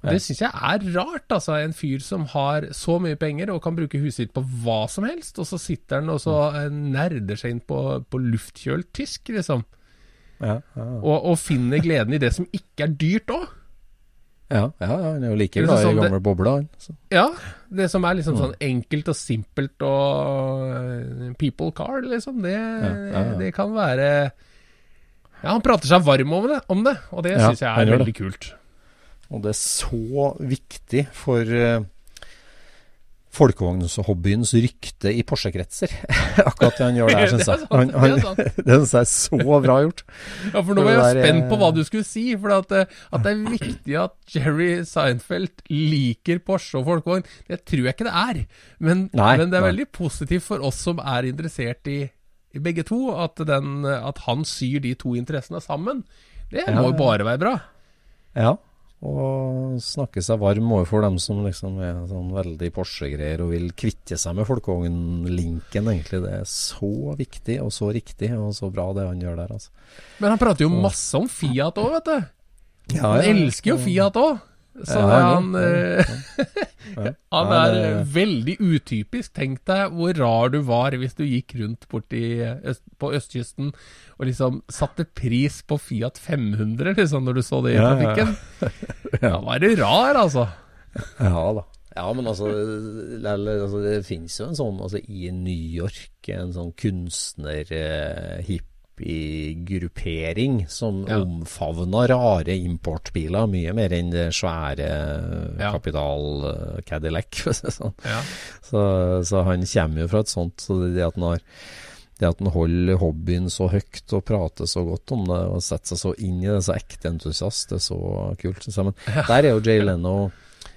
Og Det syns jeg er rart, altså. En fyr som har så mye penger og kan bruke huset sitt på hva som helst, og så sitter han og så eh, nerder seg inn på, på luftkjølt tysk, liksom. Ja, ja, ja. Og, og finner gleden i det som ikke er dyrt òg. Ja, ja, ja, han er jo like Det er glad i sånn det- gamle bobler, han. Ja, det som er Mm. liksom sånn enkelt og simpelt og eh, people car, liksom, det, ja, ja. det kan være Ja, han prater seg varm om det, om det og det Ja, syns jeg er veldig det. kult. Og det er så viktig for uh, folkevognshobbyens rykte i Porsche-kretser. Akkurat det han gjør der, syns jeg. Han, det han, det syns jeg er så bra gjort. Ja, for nå var jeg jo der, spent på hva eh, du skulle si. For at, eh, at det er viktig at Jerry Seinfeld liker Porsche og folkevogn, det tror jeg ikke det er. Men, Nei, men det er nei. veldig positivt for oss som er interessert i, i begge to, at, den, at han syr de to interessene sammen. Det må jo bare være bra. Ja. Og snakke seg varm overfor dem som liksom er sånn veldig Porsche-greier og vil kvitte seg med folkevognlinken, egentlig. Det er så viktig og så riktig og så bra det han gjør der, altså. Men han prater jo masse om Fiat òg, vet du. Ja, Han elsker jo Fiat òg. Så han, ja, eh, Ja. han er det- eh, veldig utypisk. Tenk deg hvor rar du var hvis du gikk rundt borti øst, på østkysten og liksom satte pris på Fiat 500, liksom, når du så det i Ja, ja, ja. trafikken. Da var du rar, altså. Ja da. Ja, men altså, altså Det finnes jo en sånn altså, I New York en sånn kunstner-hippie-gruppering som Ja. omfavner rare importbiler mye mer enn det svære Ja. kapital eh, Sånn. Ja. Så, så han kommer jo fra et sånt. Så det at han har det at han holder hobbyen så høyt og prater så godt om det og setter seg så inn i det, så ekte entusiast, det er så kult. Men der er jo Jay Leno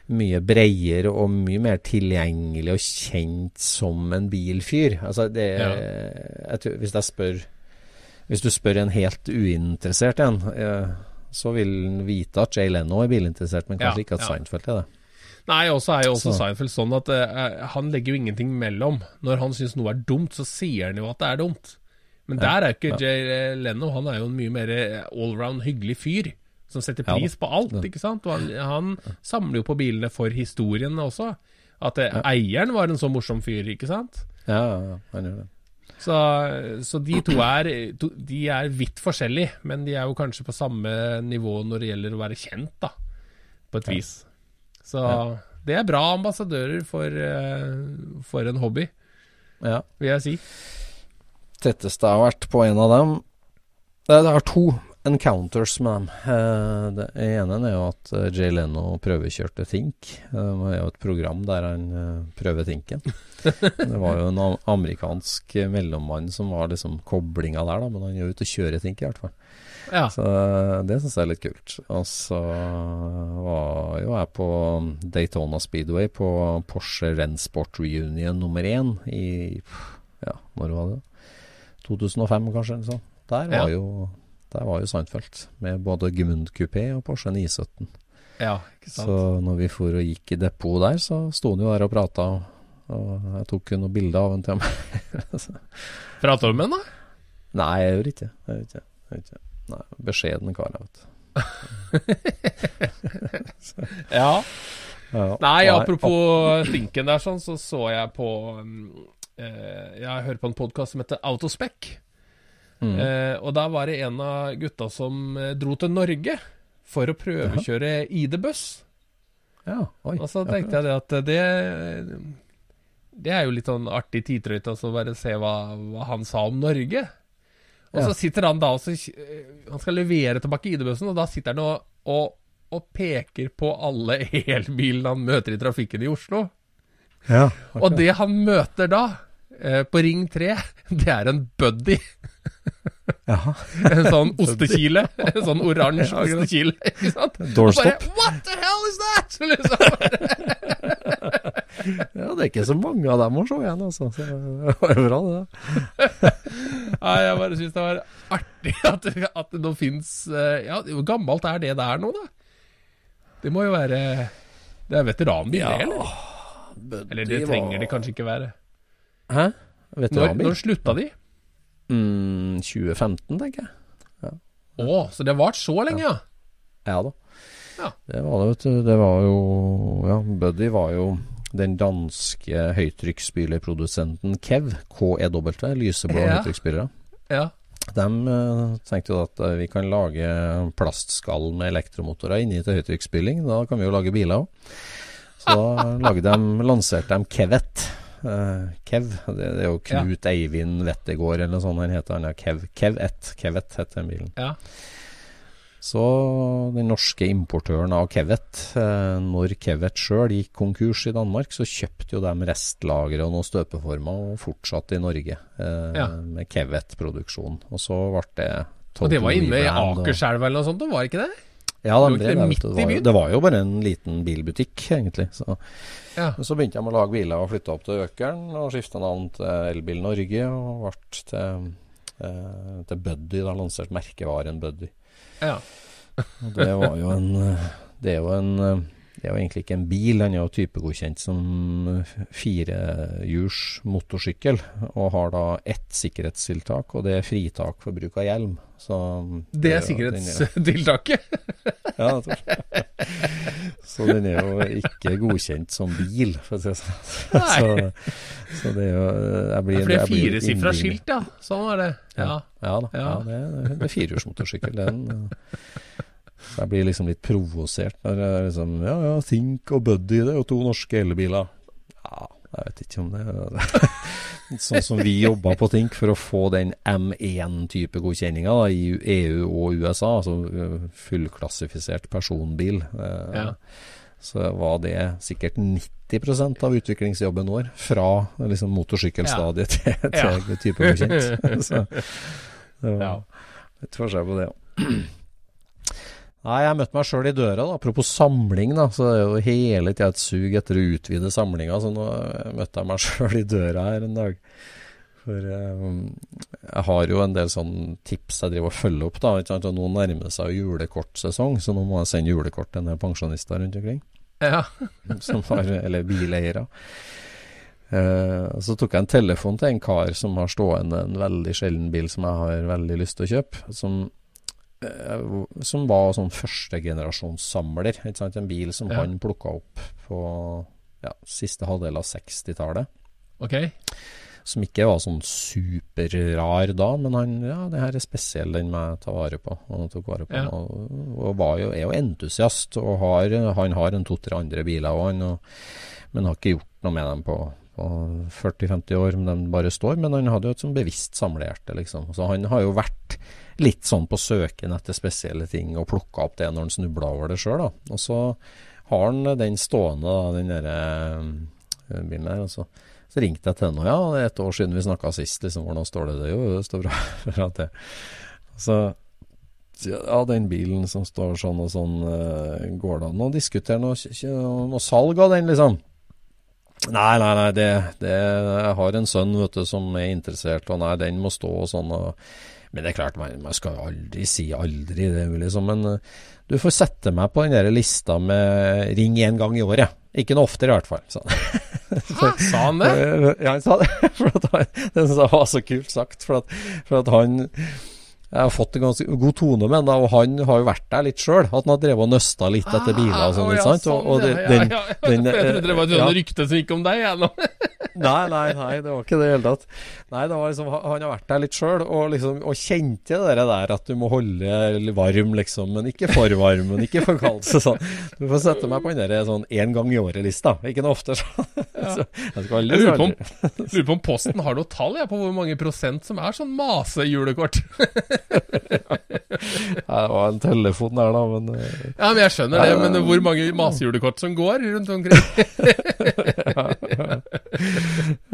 mye bredere og mye mer tilgjengelig og kjent som en bilfyr. Altså det jeg tror, Hvis jeg spør Hvis du spør en helt uinteressert en, eh, så vil han vite at Jay Leno er bilinteressert, men kanskje Ja, ikke at ja. Seinfeld er det. Nei, også er jo også Så- Seinfeld sånn at uh, han legger jo ingenting mellom. Når han syns noe er dumt, så sier han jo at det er dumt. Men der er jo ikke Jay Leno. Han er jo en mye mer allround hyggelig fyr. Som setter Ja pris på alt, ikke sant. Og han, han samler jo på bilene for historien også. At eh, eieren var en så morsom fyr, ikke sant. Ja, ja, ja, han gjør det. Så, så de to er, to, de er vidt forskjellige, men de er jo kanskje på samme nivå når det gjelder å være kjent, da. På et vis. Så det er bra ambassadører for, eh, for en hobby, Ja. vil jeg si. tetteste har vært på en av dem Det, det er to encounters med dem. Eh, det ene er jo at eh, Jay Leno prøvekjørte Think. Eh, Det er jo et program der han prøver Thinken. Det var jo en amerikansk mellommann som var liksom koblinga der, da, men han er jo ute og kjører Think i hvert fall. Ja. Så det syns jeg er litt kult. Og så var jo jeg på Daytona Speedway på Porsche Rennsport Reunion nummer én i Ja, når var det? 2005, kanskje? eller sånn. Der var, Ja. jo, der var jo Seinfeld, med både Gmund kupé og Porsche 917. ja, ikke sant. Så når vi for og gikk i depot der, så sto han jo der og prata, og jeg tok noen bilder av han til meg. Prater du med han, da? Nei, jeg gjorde ikke det. ikke. Ikke. Nei, Beskjeden kar, vet. Ja. Ja, Nei, apropos stinken der, sånn, så så jeg på um, eh, Jeg hører på en podkast som heter Autospec. Mm. Eh, og da var det en av gutta som eh, dro til Norge for å prøvekjøre ID-buss. Ja, oi. Og så tenkte jeg det at det Det er jo litt sånn artig tidtrøyte å bare se hva, hva han sa om Norge. Og Ja. så sitter han da og så, eh, Han skal levere tilbake ID-bussen, og da sitter han og, og, og peker på alle elbilene han møter i trafikken i Oslo. Ja, Og det han møter da, eh, på Ring 3, det er en buddy. En sånn ostekile. En sånn oransje ostekile. Ikke sant? Doorstop. Bare, What the hell is that?! Liksom. Ja, det er ikke så mange av dem å se igjen, altså. Så det var jo bra, det. Nei, jeg bare syns det var artig at, at det nå fins Ja, hvor gammelt er det der nå, da? Det må jo være Det er veteranbil, ja, eller? Eller det trenger det kanskje ikke være. Hæ? Når, når slutta de? Mm, 2015, tenker jeg. Å, så det har vart så lenge, ja? Ja da. Ja. Det var det, vet du. Det var jo Ja, Buddy var jo den danske høytrykksspylerprodusenten Kev, KEW, lyseblå Ja. høytrykksspylere. Ja. De eh, tenkte jo at eh, vi kan lage plastskall med elektromotorer inni til høytrykksspyling. Da kan vi jo lage biler òg. Så da de, lanserte de Kevet. Uh, Kev. Det, det, er jo Knut Eivind Wettergård eller noe sånt han heter. Han er Kev. Kev1. Kevet heter den bilen. Ja. Så den norske importøren av Kevet, eh, når Kevet sjøl gikk konkurs i Danmark, så kjøpte jo de restlagre og noen støpeformer og fortsatte i Norge eh, Ja. med Kevet-produksjon. Og så ble det Og det var inne i Akerselva eller noe sånt, var det ikke det? Ja, Det drev det, midt i byen? det var jo bare en liten bilbutikk, egentlig. Så, Ja. Så begynte de å lage biler og flytta opp til Økeren og skifta navn til Elbil Norge og ble til, eh, til Buddy. Da lanserte merkevaren Buddy. ja. Og det var jo en eh, Det er jo en eh, Det er jo egentlig ikke en bil, den er jo typegodkjent som firehjuls motorsykkel. Og har da ett sikkerhetstiltak, og det er fritak for bruk av hjelm. Så Det er sikkerhetstiltaket. Ja, jeg tror. Så den er jo ikke godkjent som bil, for å si det sånn. Så, så det er jo jeg blir, For det er firesifra skilt, ja. Sånn var det. Ja. Ja da. Ja. Ja. det, er- det er firehjulsmotorsykkel. Så jeg blir liksom litt provosert når jeg liksom Ja, ja, Think og Buddy, det er jo to norske elbiler. Ja, jeg vet ikke om det er Sånn som vi jobba på Think for å få den M1-type godkjenninga i EU og USA, altså eh, fullklassifisert personbil. eh, Ja. Så var det sikkert 90% av utviklingsjobben vår, fra liksom, motorsykkelstadiet til, Ja. type godkjent. Så det var Ja. litt forskjell på det òg. Nei, jeg møtte meg sjøl i døra. da Apropos samling, da. Så det er jo hele tida et sug etter å utvide samlinga. Så nå møtte jeg meg sjøl i døra her en dag. For um, jeg har jo en del sånne tips jeg driver og følger opp. da ikke sant? Og Nå nærmer det seg julekortsesong, så nå må jeg sende julekort til en del pensjonister rundt omkring. Ja. som har, eller bileiere. Uh, så tok jeg en telefon til en kar som har stående en veldig sjelden bil som jeg har veldig lyst til å kjøpe. Som, som var sånn førstegenerasjonssamler. En bil som Ja. han plukka opp på ja, siste halvdel av 60-tallet. Okay. Som ikke var sånn superrar da, men han ja, det her er spesiell, den må jeg ta vare på. Han tok vare på Ja. og, og var jo, er jo entusiast. Og har, han har en to-tre andre biler òg, men har ikke gjort noe med dem på, på 40-50 år. Men de bare står. Men han hadde jo et sånn bevisst samlehjerte, liksom. Så han har jo vært litt sånn på søken etter spesielle ting, og plukka opp det når han snubla over det sjøl. Og så har han den stående, da, den derre øh, bilen der. Og så, ringte jeg til henne, og ja, det er et år siden vi snakka sist, liksom. Hvordan står det? det? Jo, det står bra. bra til. Så ja, den bilen som står sånn og sånn, øh, går det an å diskutere noe, noe salg av den, liksom? Nei, nei, nei, det, det, jeg har en sønn vet du, som er interessert, og nei, den må stå og sånn. Og, men det er klart, man, man skal aldri si aldri, det liksom. Men uh, du får sette meg på den der lista med ring én gang i året. Ikke noe oftere, i hvert fall. Sånn. Hæ, sa han det? ja, han sa det. For at han, det var så kult sagt. For at, for at han jeg har fått en ganske god tone med ham, og han har jo vært der litt sjøl. At han har drevet og nøsta litt etter biler og sånn. Ah, ikke ja, sant? Og, og ja, den, ja. den, Jeg trodde det var et ja. rykte som gikk om deg, jeg nå. Nei, nei, nei, det var ikke det i det hele tatt. Nei, det var liksom, Han har vært der litt sjøl og, liksom, og kjente det der at du må holde varm, liksom. Men ikke for varm, men ikke for kald. Så sånn. Du får sette meg på den der sånn én gang i året-lista. Ikke noe ofte. sånn så jeg Jeg lurer på, om, lurer på om Posten har noe tall jeg, på hvor mange prosent som er sånn masejulekort. Nei, Det var en telefon der, da, men eh, Ja, men Jeg skjønner det, men hvor mange masejulekort som går rundt omkring?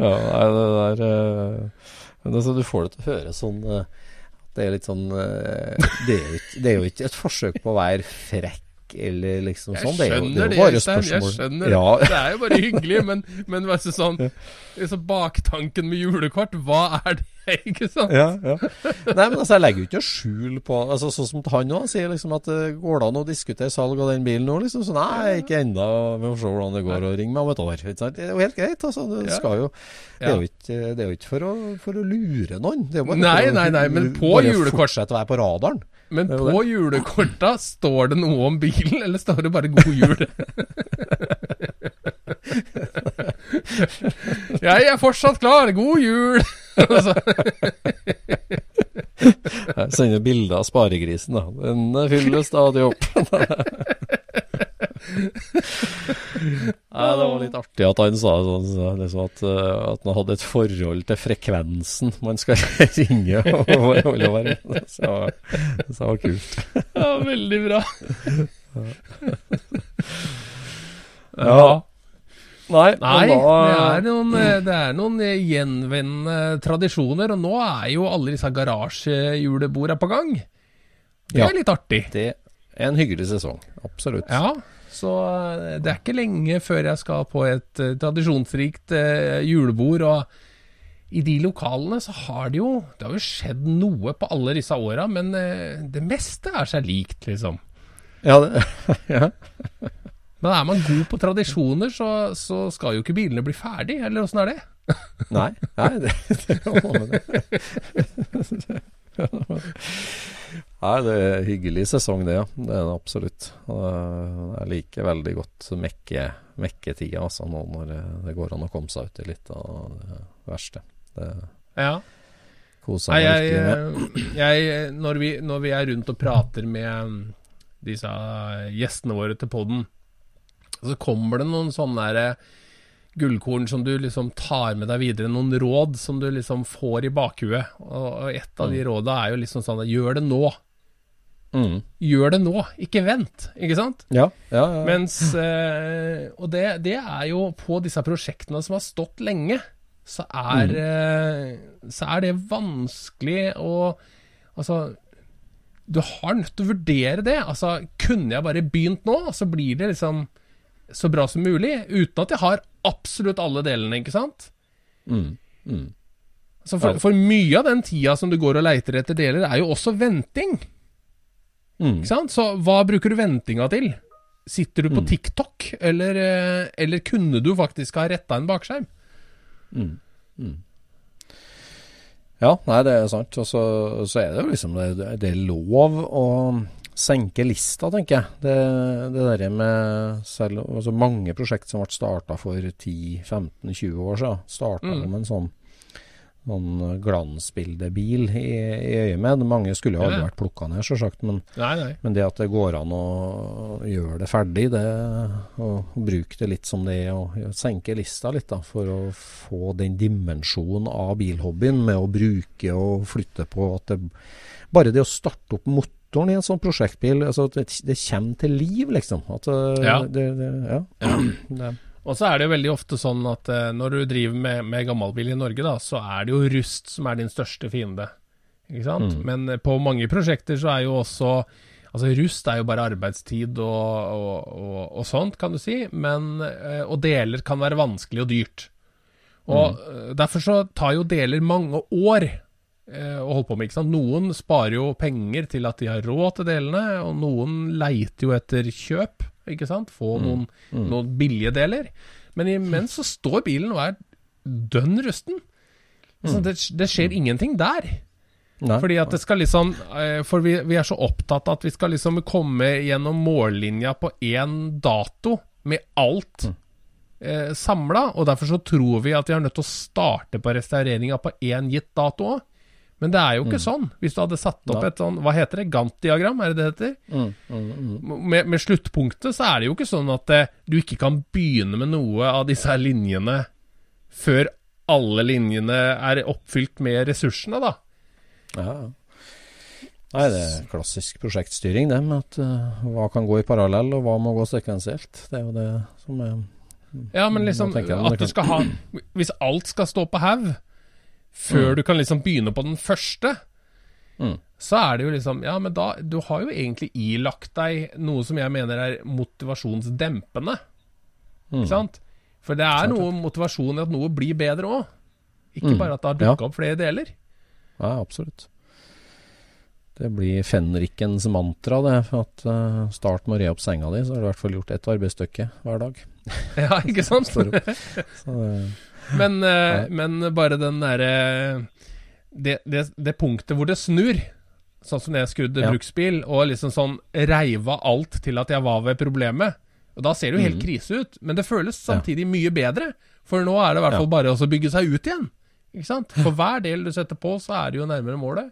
Ja, nei, det der eh, Men altså, du får det til å høre sånn eh, Det er litt sånn det, er jo det er jo ikke et forsøk på å være frekk eller liksom Jeg sånn. Det er jo, det er det, jo bare Øystein. Jeg skjønner det. Ja, Det er jo bare hyggelig, men, men altså sånn så baktanken med julekort, hva er det? Ikke sant? ja, ja. Nei, men altså, jeg legger jo ikke skjul på altså, Sånn som han òg sier, liksom at eh, går det an å diskutere salg av den bilen nå? Liksom, så nei, ikke ennå. Vi får se hvordan det går, og ring meg om et år. Det er jo helt greit, altså. Det, jo, det er jo ikke, det er jo ikke for, å, for å lure noen. Det Nei, nei, nei, men på bare fortsette å være på radaren. Men på julekorta, står det noe om bilen, eller står det bare 'god jul'? jeg er fortsatt klar, god jul! Jeg sender bilder av sparegrisen, da. Den fyller stadig opp. Nei, det var litt artig at han sa sånn, så liksom at, eh, at han hadde et forhold til frekvensen man skal ringe holde være. Så det var kult. Ja, veldig bra. Ja. Nei, Nei, da det er noen, eh, det er noen eh, gjenvendende tradisjoner, og nå er jo alle disse garasjehjulebordene på gang. Det Ja. er litt artig. Det er en hyggelig sesong. Absolutt. Ja, så eh, det er ikke lenge før jeg skal på et uh, tradisjonsrikt uh, julebord, og i de lokalene så har det jo Det har jo skjedd noe på alle disse åra, men uh, det meste er seg likt, liksom. Ja, det, ja. Men er man god på tradisjoner, så, så skal jo ikke bilene bli ferdig, eller åssen er det? Nei, nei det, det det, det. Nei, det er en hyggelig sesong, det. ja. Det er det absolutt. Jeg liker veldig godt mekke, mekketida, altså, nå når det går an å komme seg ut i litt av det verste. Det Ja. koser meg virkelig med. jeg når, vi, når vi er rundt og prater med mm, disse gjestene våre til poden, så kommer det noen sånne der eh, gullkorn som du liksom tar med deg videre, noen råd som du liksom får i bakhuet. Og, et av de råda er jo liksom sånn Gjør det nå. Mm. Gjør det nå, ikke vent. Ikke sant? Ja, ja, ja. Mens eh, Og det, det er jo på disse prosjektene som har stått lenge, så er, eh, så er det vanskelig å Altså Du har nødt til å vurdere det. Altså, kunne jeg bare begynt nå, så blir det liksom så bra som mulig, uten at jeg har absolutt alle delene, ikke sant? Mm. Mm. Så for, for mye av den tida som du går og leiter etter deler, er jo også venting. Mm. Ikke sant? Så hva bruker du ventinga til? Sitter du på Mm. TikTok, eller, eh, eller kunne du faktisk ha retta en bakskjerm? Mm. Mm. Ja, nei, det er sant. Og så, så er det jo liksom det, det er lov å senke lista, tenker jeg. Det, det der med selv altså Mange prosjekt som ble starta for 10-15-20 år siden, starta Mm. med en sånn, sånn glansbildebil i, i øyet med. Mange skulle jo aldri Ja. vært plukka ned, selvsagt. Men, men det at det går an å gjøre det ferdig, det, og bruke det litt som det er, og senke lista litt da, for å få den dimensjonen av bilhobbyen med å bruke og flytte på at det, Bare det å starte opp motoren i en sånn prosjektbil, altså det, det kommer til liv, liksom. At eh, Ja. det, det, ja. Og så er det jo veldig ofte sånn at eh, når du driver med, med gammelbil i Norge, da, så er det jo rust som er din største fiende. Ikke sant? Mm. Men eh, på mange prosjekter så er jo også Altså Rust er jo bare arbeidstid og, og, og, og sånt, kan du si. Men, eh, og deler kan være vanskelig og dyrt. Og mm. Derfor så tar jo deler mange år eh, å holde på med. ikke sant? Noen sparer jo penger til at de har råd til delene, og noen leiter jo etter kjøp. ikke sant? Få noen, noen billige deler. Men imens så står bilen og er dønn rusten. Så det, det skjer ingenting der. nei, Fordi at det skal liksom eh, For vi, vi er så opptatt av at vi skal liksom komme gjennom mållinja på én dato med alt eh, samla, og derfor så tror vi at vi er nødt til å starte på restaureringa på én gitt dato òg. Men det er jo ikke sånn. Hvis du hadde satt opp et sånn, hva heter det, Gantt-diagram, er det det heter? mm, mm, mm. Med, med sluttpunktet så er det jo ikke sånn at eh, du ikke kan begynne med noe av disse her linjene før alle linjene er oppfylt med ressursene, da. Ja. Nei, det er klassisk prosjektstyring, det med at uh, hva kan gå i parallell, og hva må gå sekvensielt. Det er jo det som er Ja, men liksom at du skal ha Hvis alt skal stå på haug før du kan liksom begynne på den første, Mm. så er det jo liksom Ja, men da Du har jo egentlig ilagt deg noe som jeg mener er motivasjonsdempende. Mm. Ikke sant? For det er noe motivasjon i at noe blir bedre òg. Ikke Mm. bare at det har Ja. opp flere deler. Ja, absolutt. Det blir fenrikens mantra, det. For at uh, start med å re opp senga di, så har du i hvert fall gjort ett arbeidsstykke hver dag. Ja, ikke sant? Så det, Men, eh, men bare den derre det, det, det punktet hvor det snur, sånn som jeg skrudde Ja. bruksbil, og liksom sånn reiva alt til at jeg var ved problemet. Og Da ser det jo helt mm. krise ut, men det føles samtidig mye bedre. For nå er det i hvert fall bare å bygge seg ut igjen. Ikke sant? For hver del du setter på, så er det jo nærmere målet.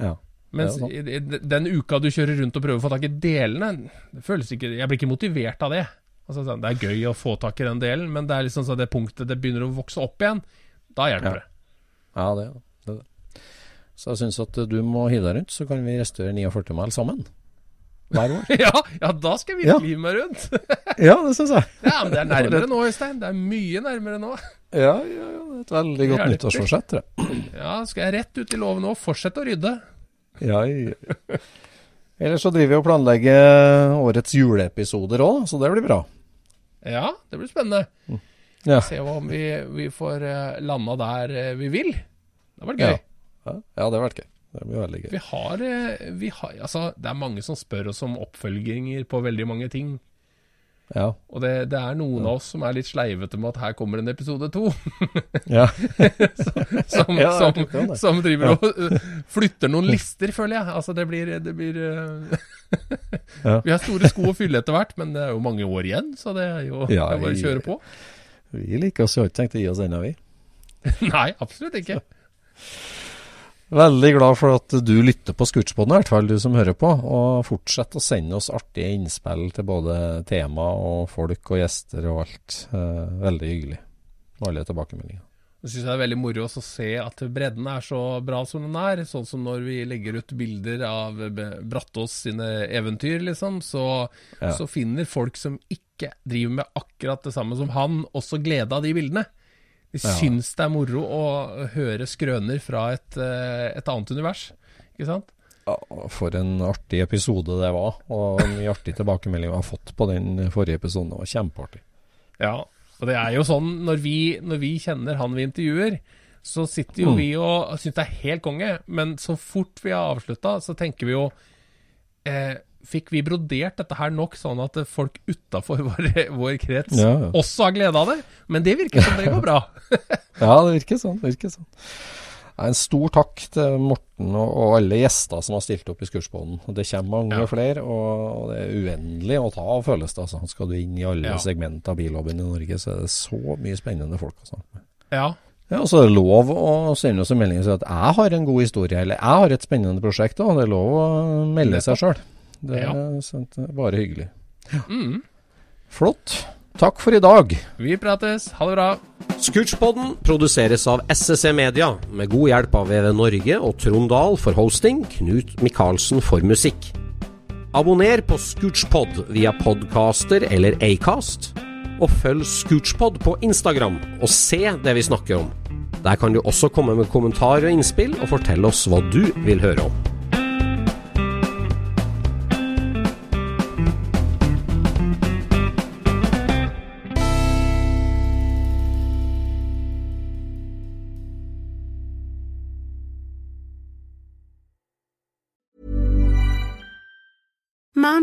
Ja. Mens Ja, den uka du kjører rundt og prøver å få tak i delene, det føles ikke Jeg blir ikke motivert av det. Altså, det er gøy å få tak i den delen, men det er liksom sånn det punktet det begynner å vokse opp igjen, da hjelper det. Ja, det det. det. Så jeg syns at du må hive deg rundt, så kan vi restaurere 49 mil sammen. Hver år. Ja, ja, da skal vi ja. hive meg rundt. ja, det syns jeg. Ja, men det er nærmere nå, Øystein. Det er mye nærmere nå. Ja, ja, ja, det er et veldig godt nyttårsforsett, tror jeg. Ja, skal jeg rett ut i låven nå, og fortsette å rydde. Ja, ja. Ellers så driver vi og planlegger årets juleepisoder òg, så det blir bra. Ja, det blir spennende. Ja. Se om vi, vi får uh, landa der eh, vi vil. Det var gøy. Ja. Ja, det har vært gøy. Det blir veldig gøy. Vi har, eh, vi har Altså, det er mange som spør oss om oppfølginger på veldig mange ting. Ja. Og det, det er noen av oss som er litt sleivete med at her kommer en episode to. ja. Som, Ja, som, som driver og uh, flytter noen lister, føler jeg. Altså, det blir, det blir uh, Vi har store sko å fylle etter hvert, men det er jo mange år igjen, så det er jo Ja, er bare å kjøre på. Vi liker oss jo ikke tenkt å gi oss ennå, vi. Nei, absolutt ikke. Veldig glad for at du lytter på Scootsboden, i hvert fall du som hører på. Og fortsett å sende oss artige innspill til både tema og folk og gjester og alt. Eh, veldig hyggelig. med Alle tilbakemeldinger. Jeg syns det er veldig moro å se at bredden er så bra som den er. Sånn som når vi legger ut bilder av Brattås sine eventyr, liksom, så, Ja. så finner folk som ikke driver med akkurat det samme som han, også glede av de bildene. De Ja. syns det er moro å høre skrøner fra et, eh, et annet univers, ikke sant? Ja, for en artig episode det var, og mye artig tilbakemelding vi har fått på den forrige episoden. Det var kjempeartig. Ja, og det er jo sånn når vi, når vi kjenner han vi intervjuer, så sitter jo Mm. vi og syns det er helt konge, men så fort vi har avslutta, så tenker vi jo eh, Fikk vi brodert dette her nok, sånn at folk utafor vår, vår krets Ja, ja. også har glede av det? Men det virker som det går bra. Ja, det virker sånn. Det virker sånn. En stor takk til Morten og, og alle gjester som har stilt opp i Skursbånden. Det kommer mange Ja. flere, og, det er uendelig å ta av, føles det. Altså. Skal du inn i alle Ja. segmenter av billobbyen i Norge, så er det så mye spennende folk å snakke med. Ja, Ja, og så er det lov å sende oss en melding og si at jeg har en god historie, eller jeg har et spennende prosjekt Og Det er lov å melde seg sjøl. Det, er Ja. er bare hyggelig. mm. Flott. Takk for i dag. Vi prates. Ha det bra. Scootchpoden produseres av SSC Media, med god hjelp av VV Norge og Trond Dahl for hosting, Knut Micaelsen for musikk. Abonner på Scootchpod via podcaster eller Acast, og følg Scootchpod på Instagram og se det vi snakker om. Der kan du også komme med kommentarer og innspill, og fortelle oss hva du vil høre om.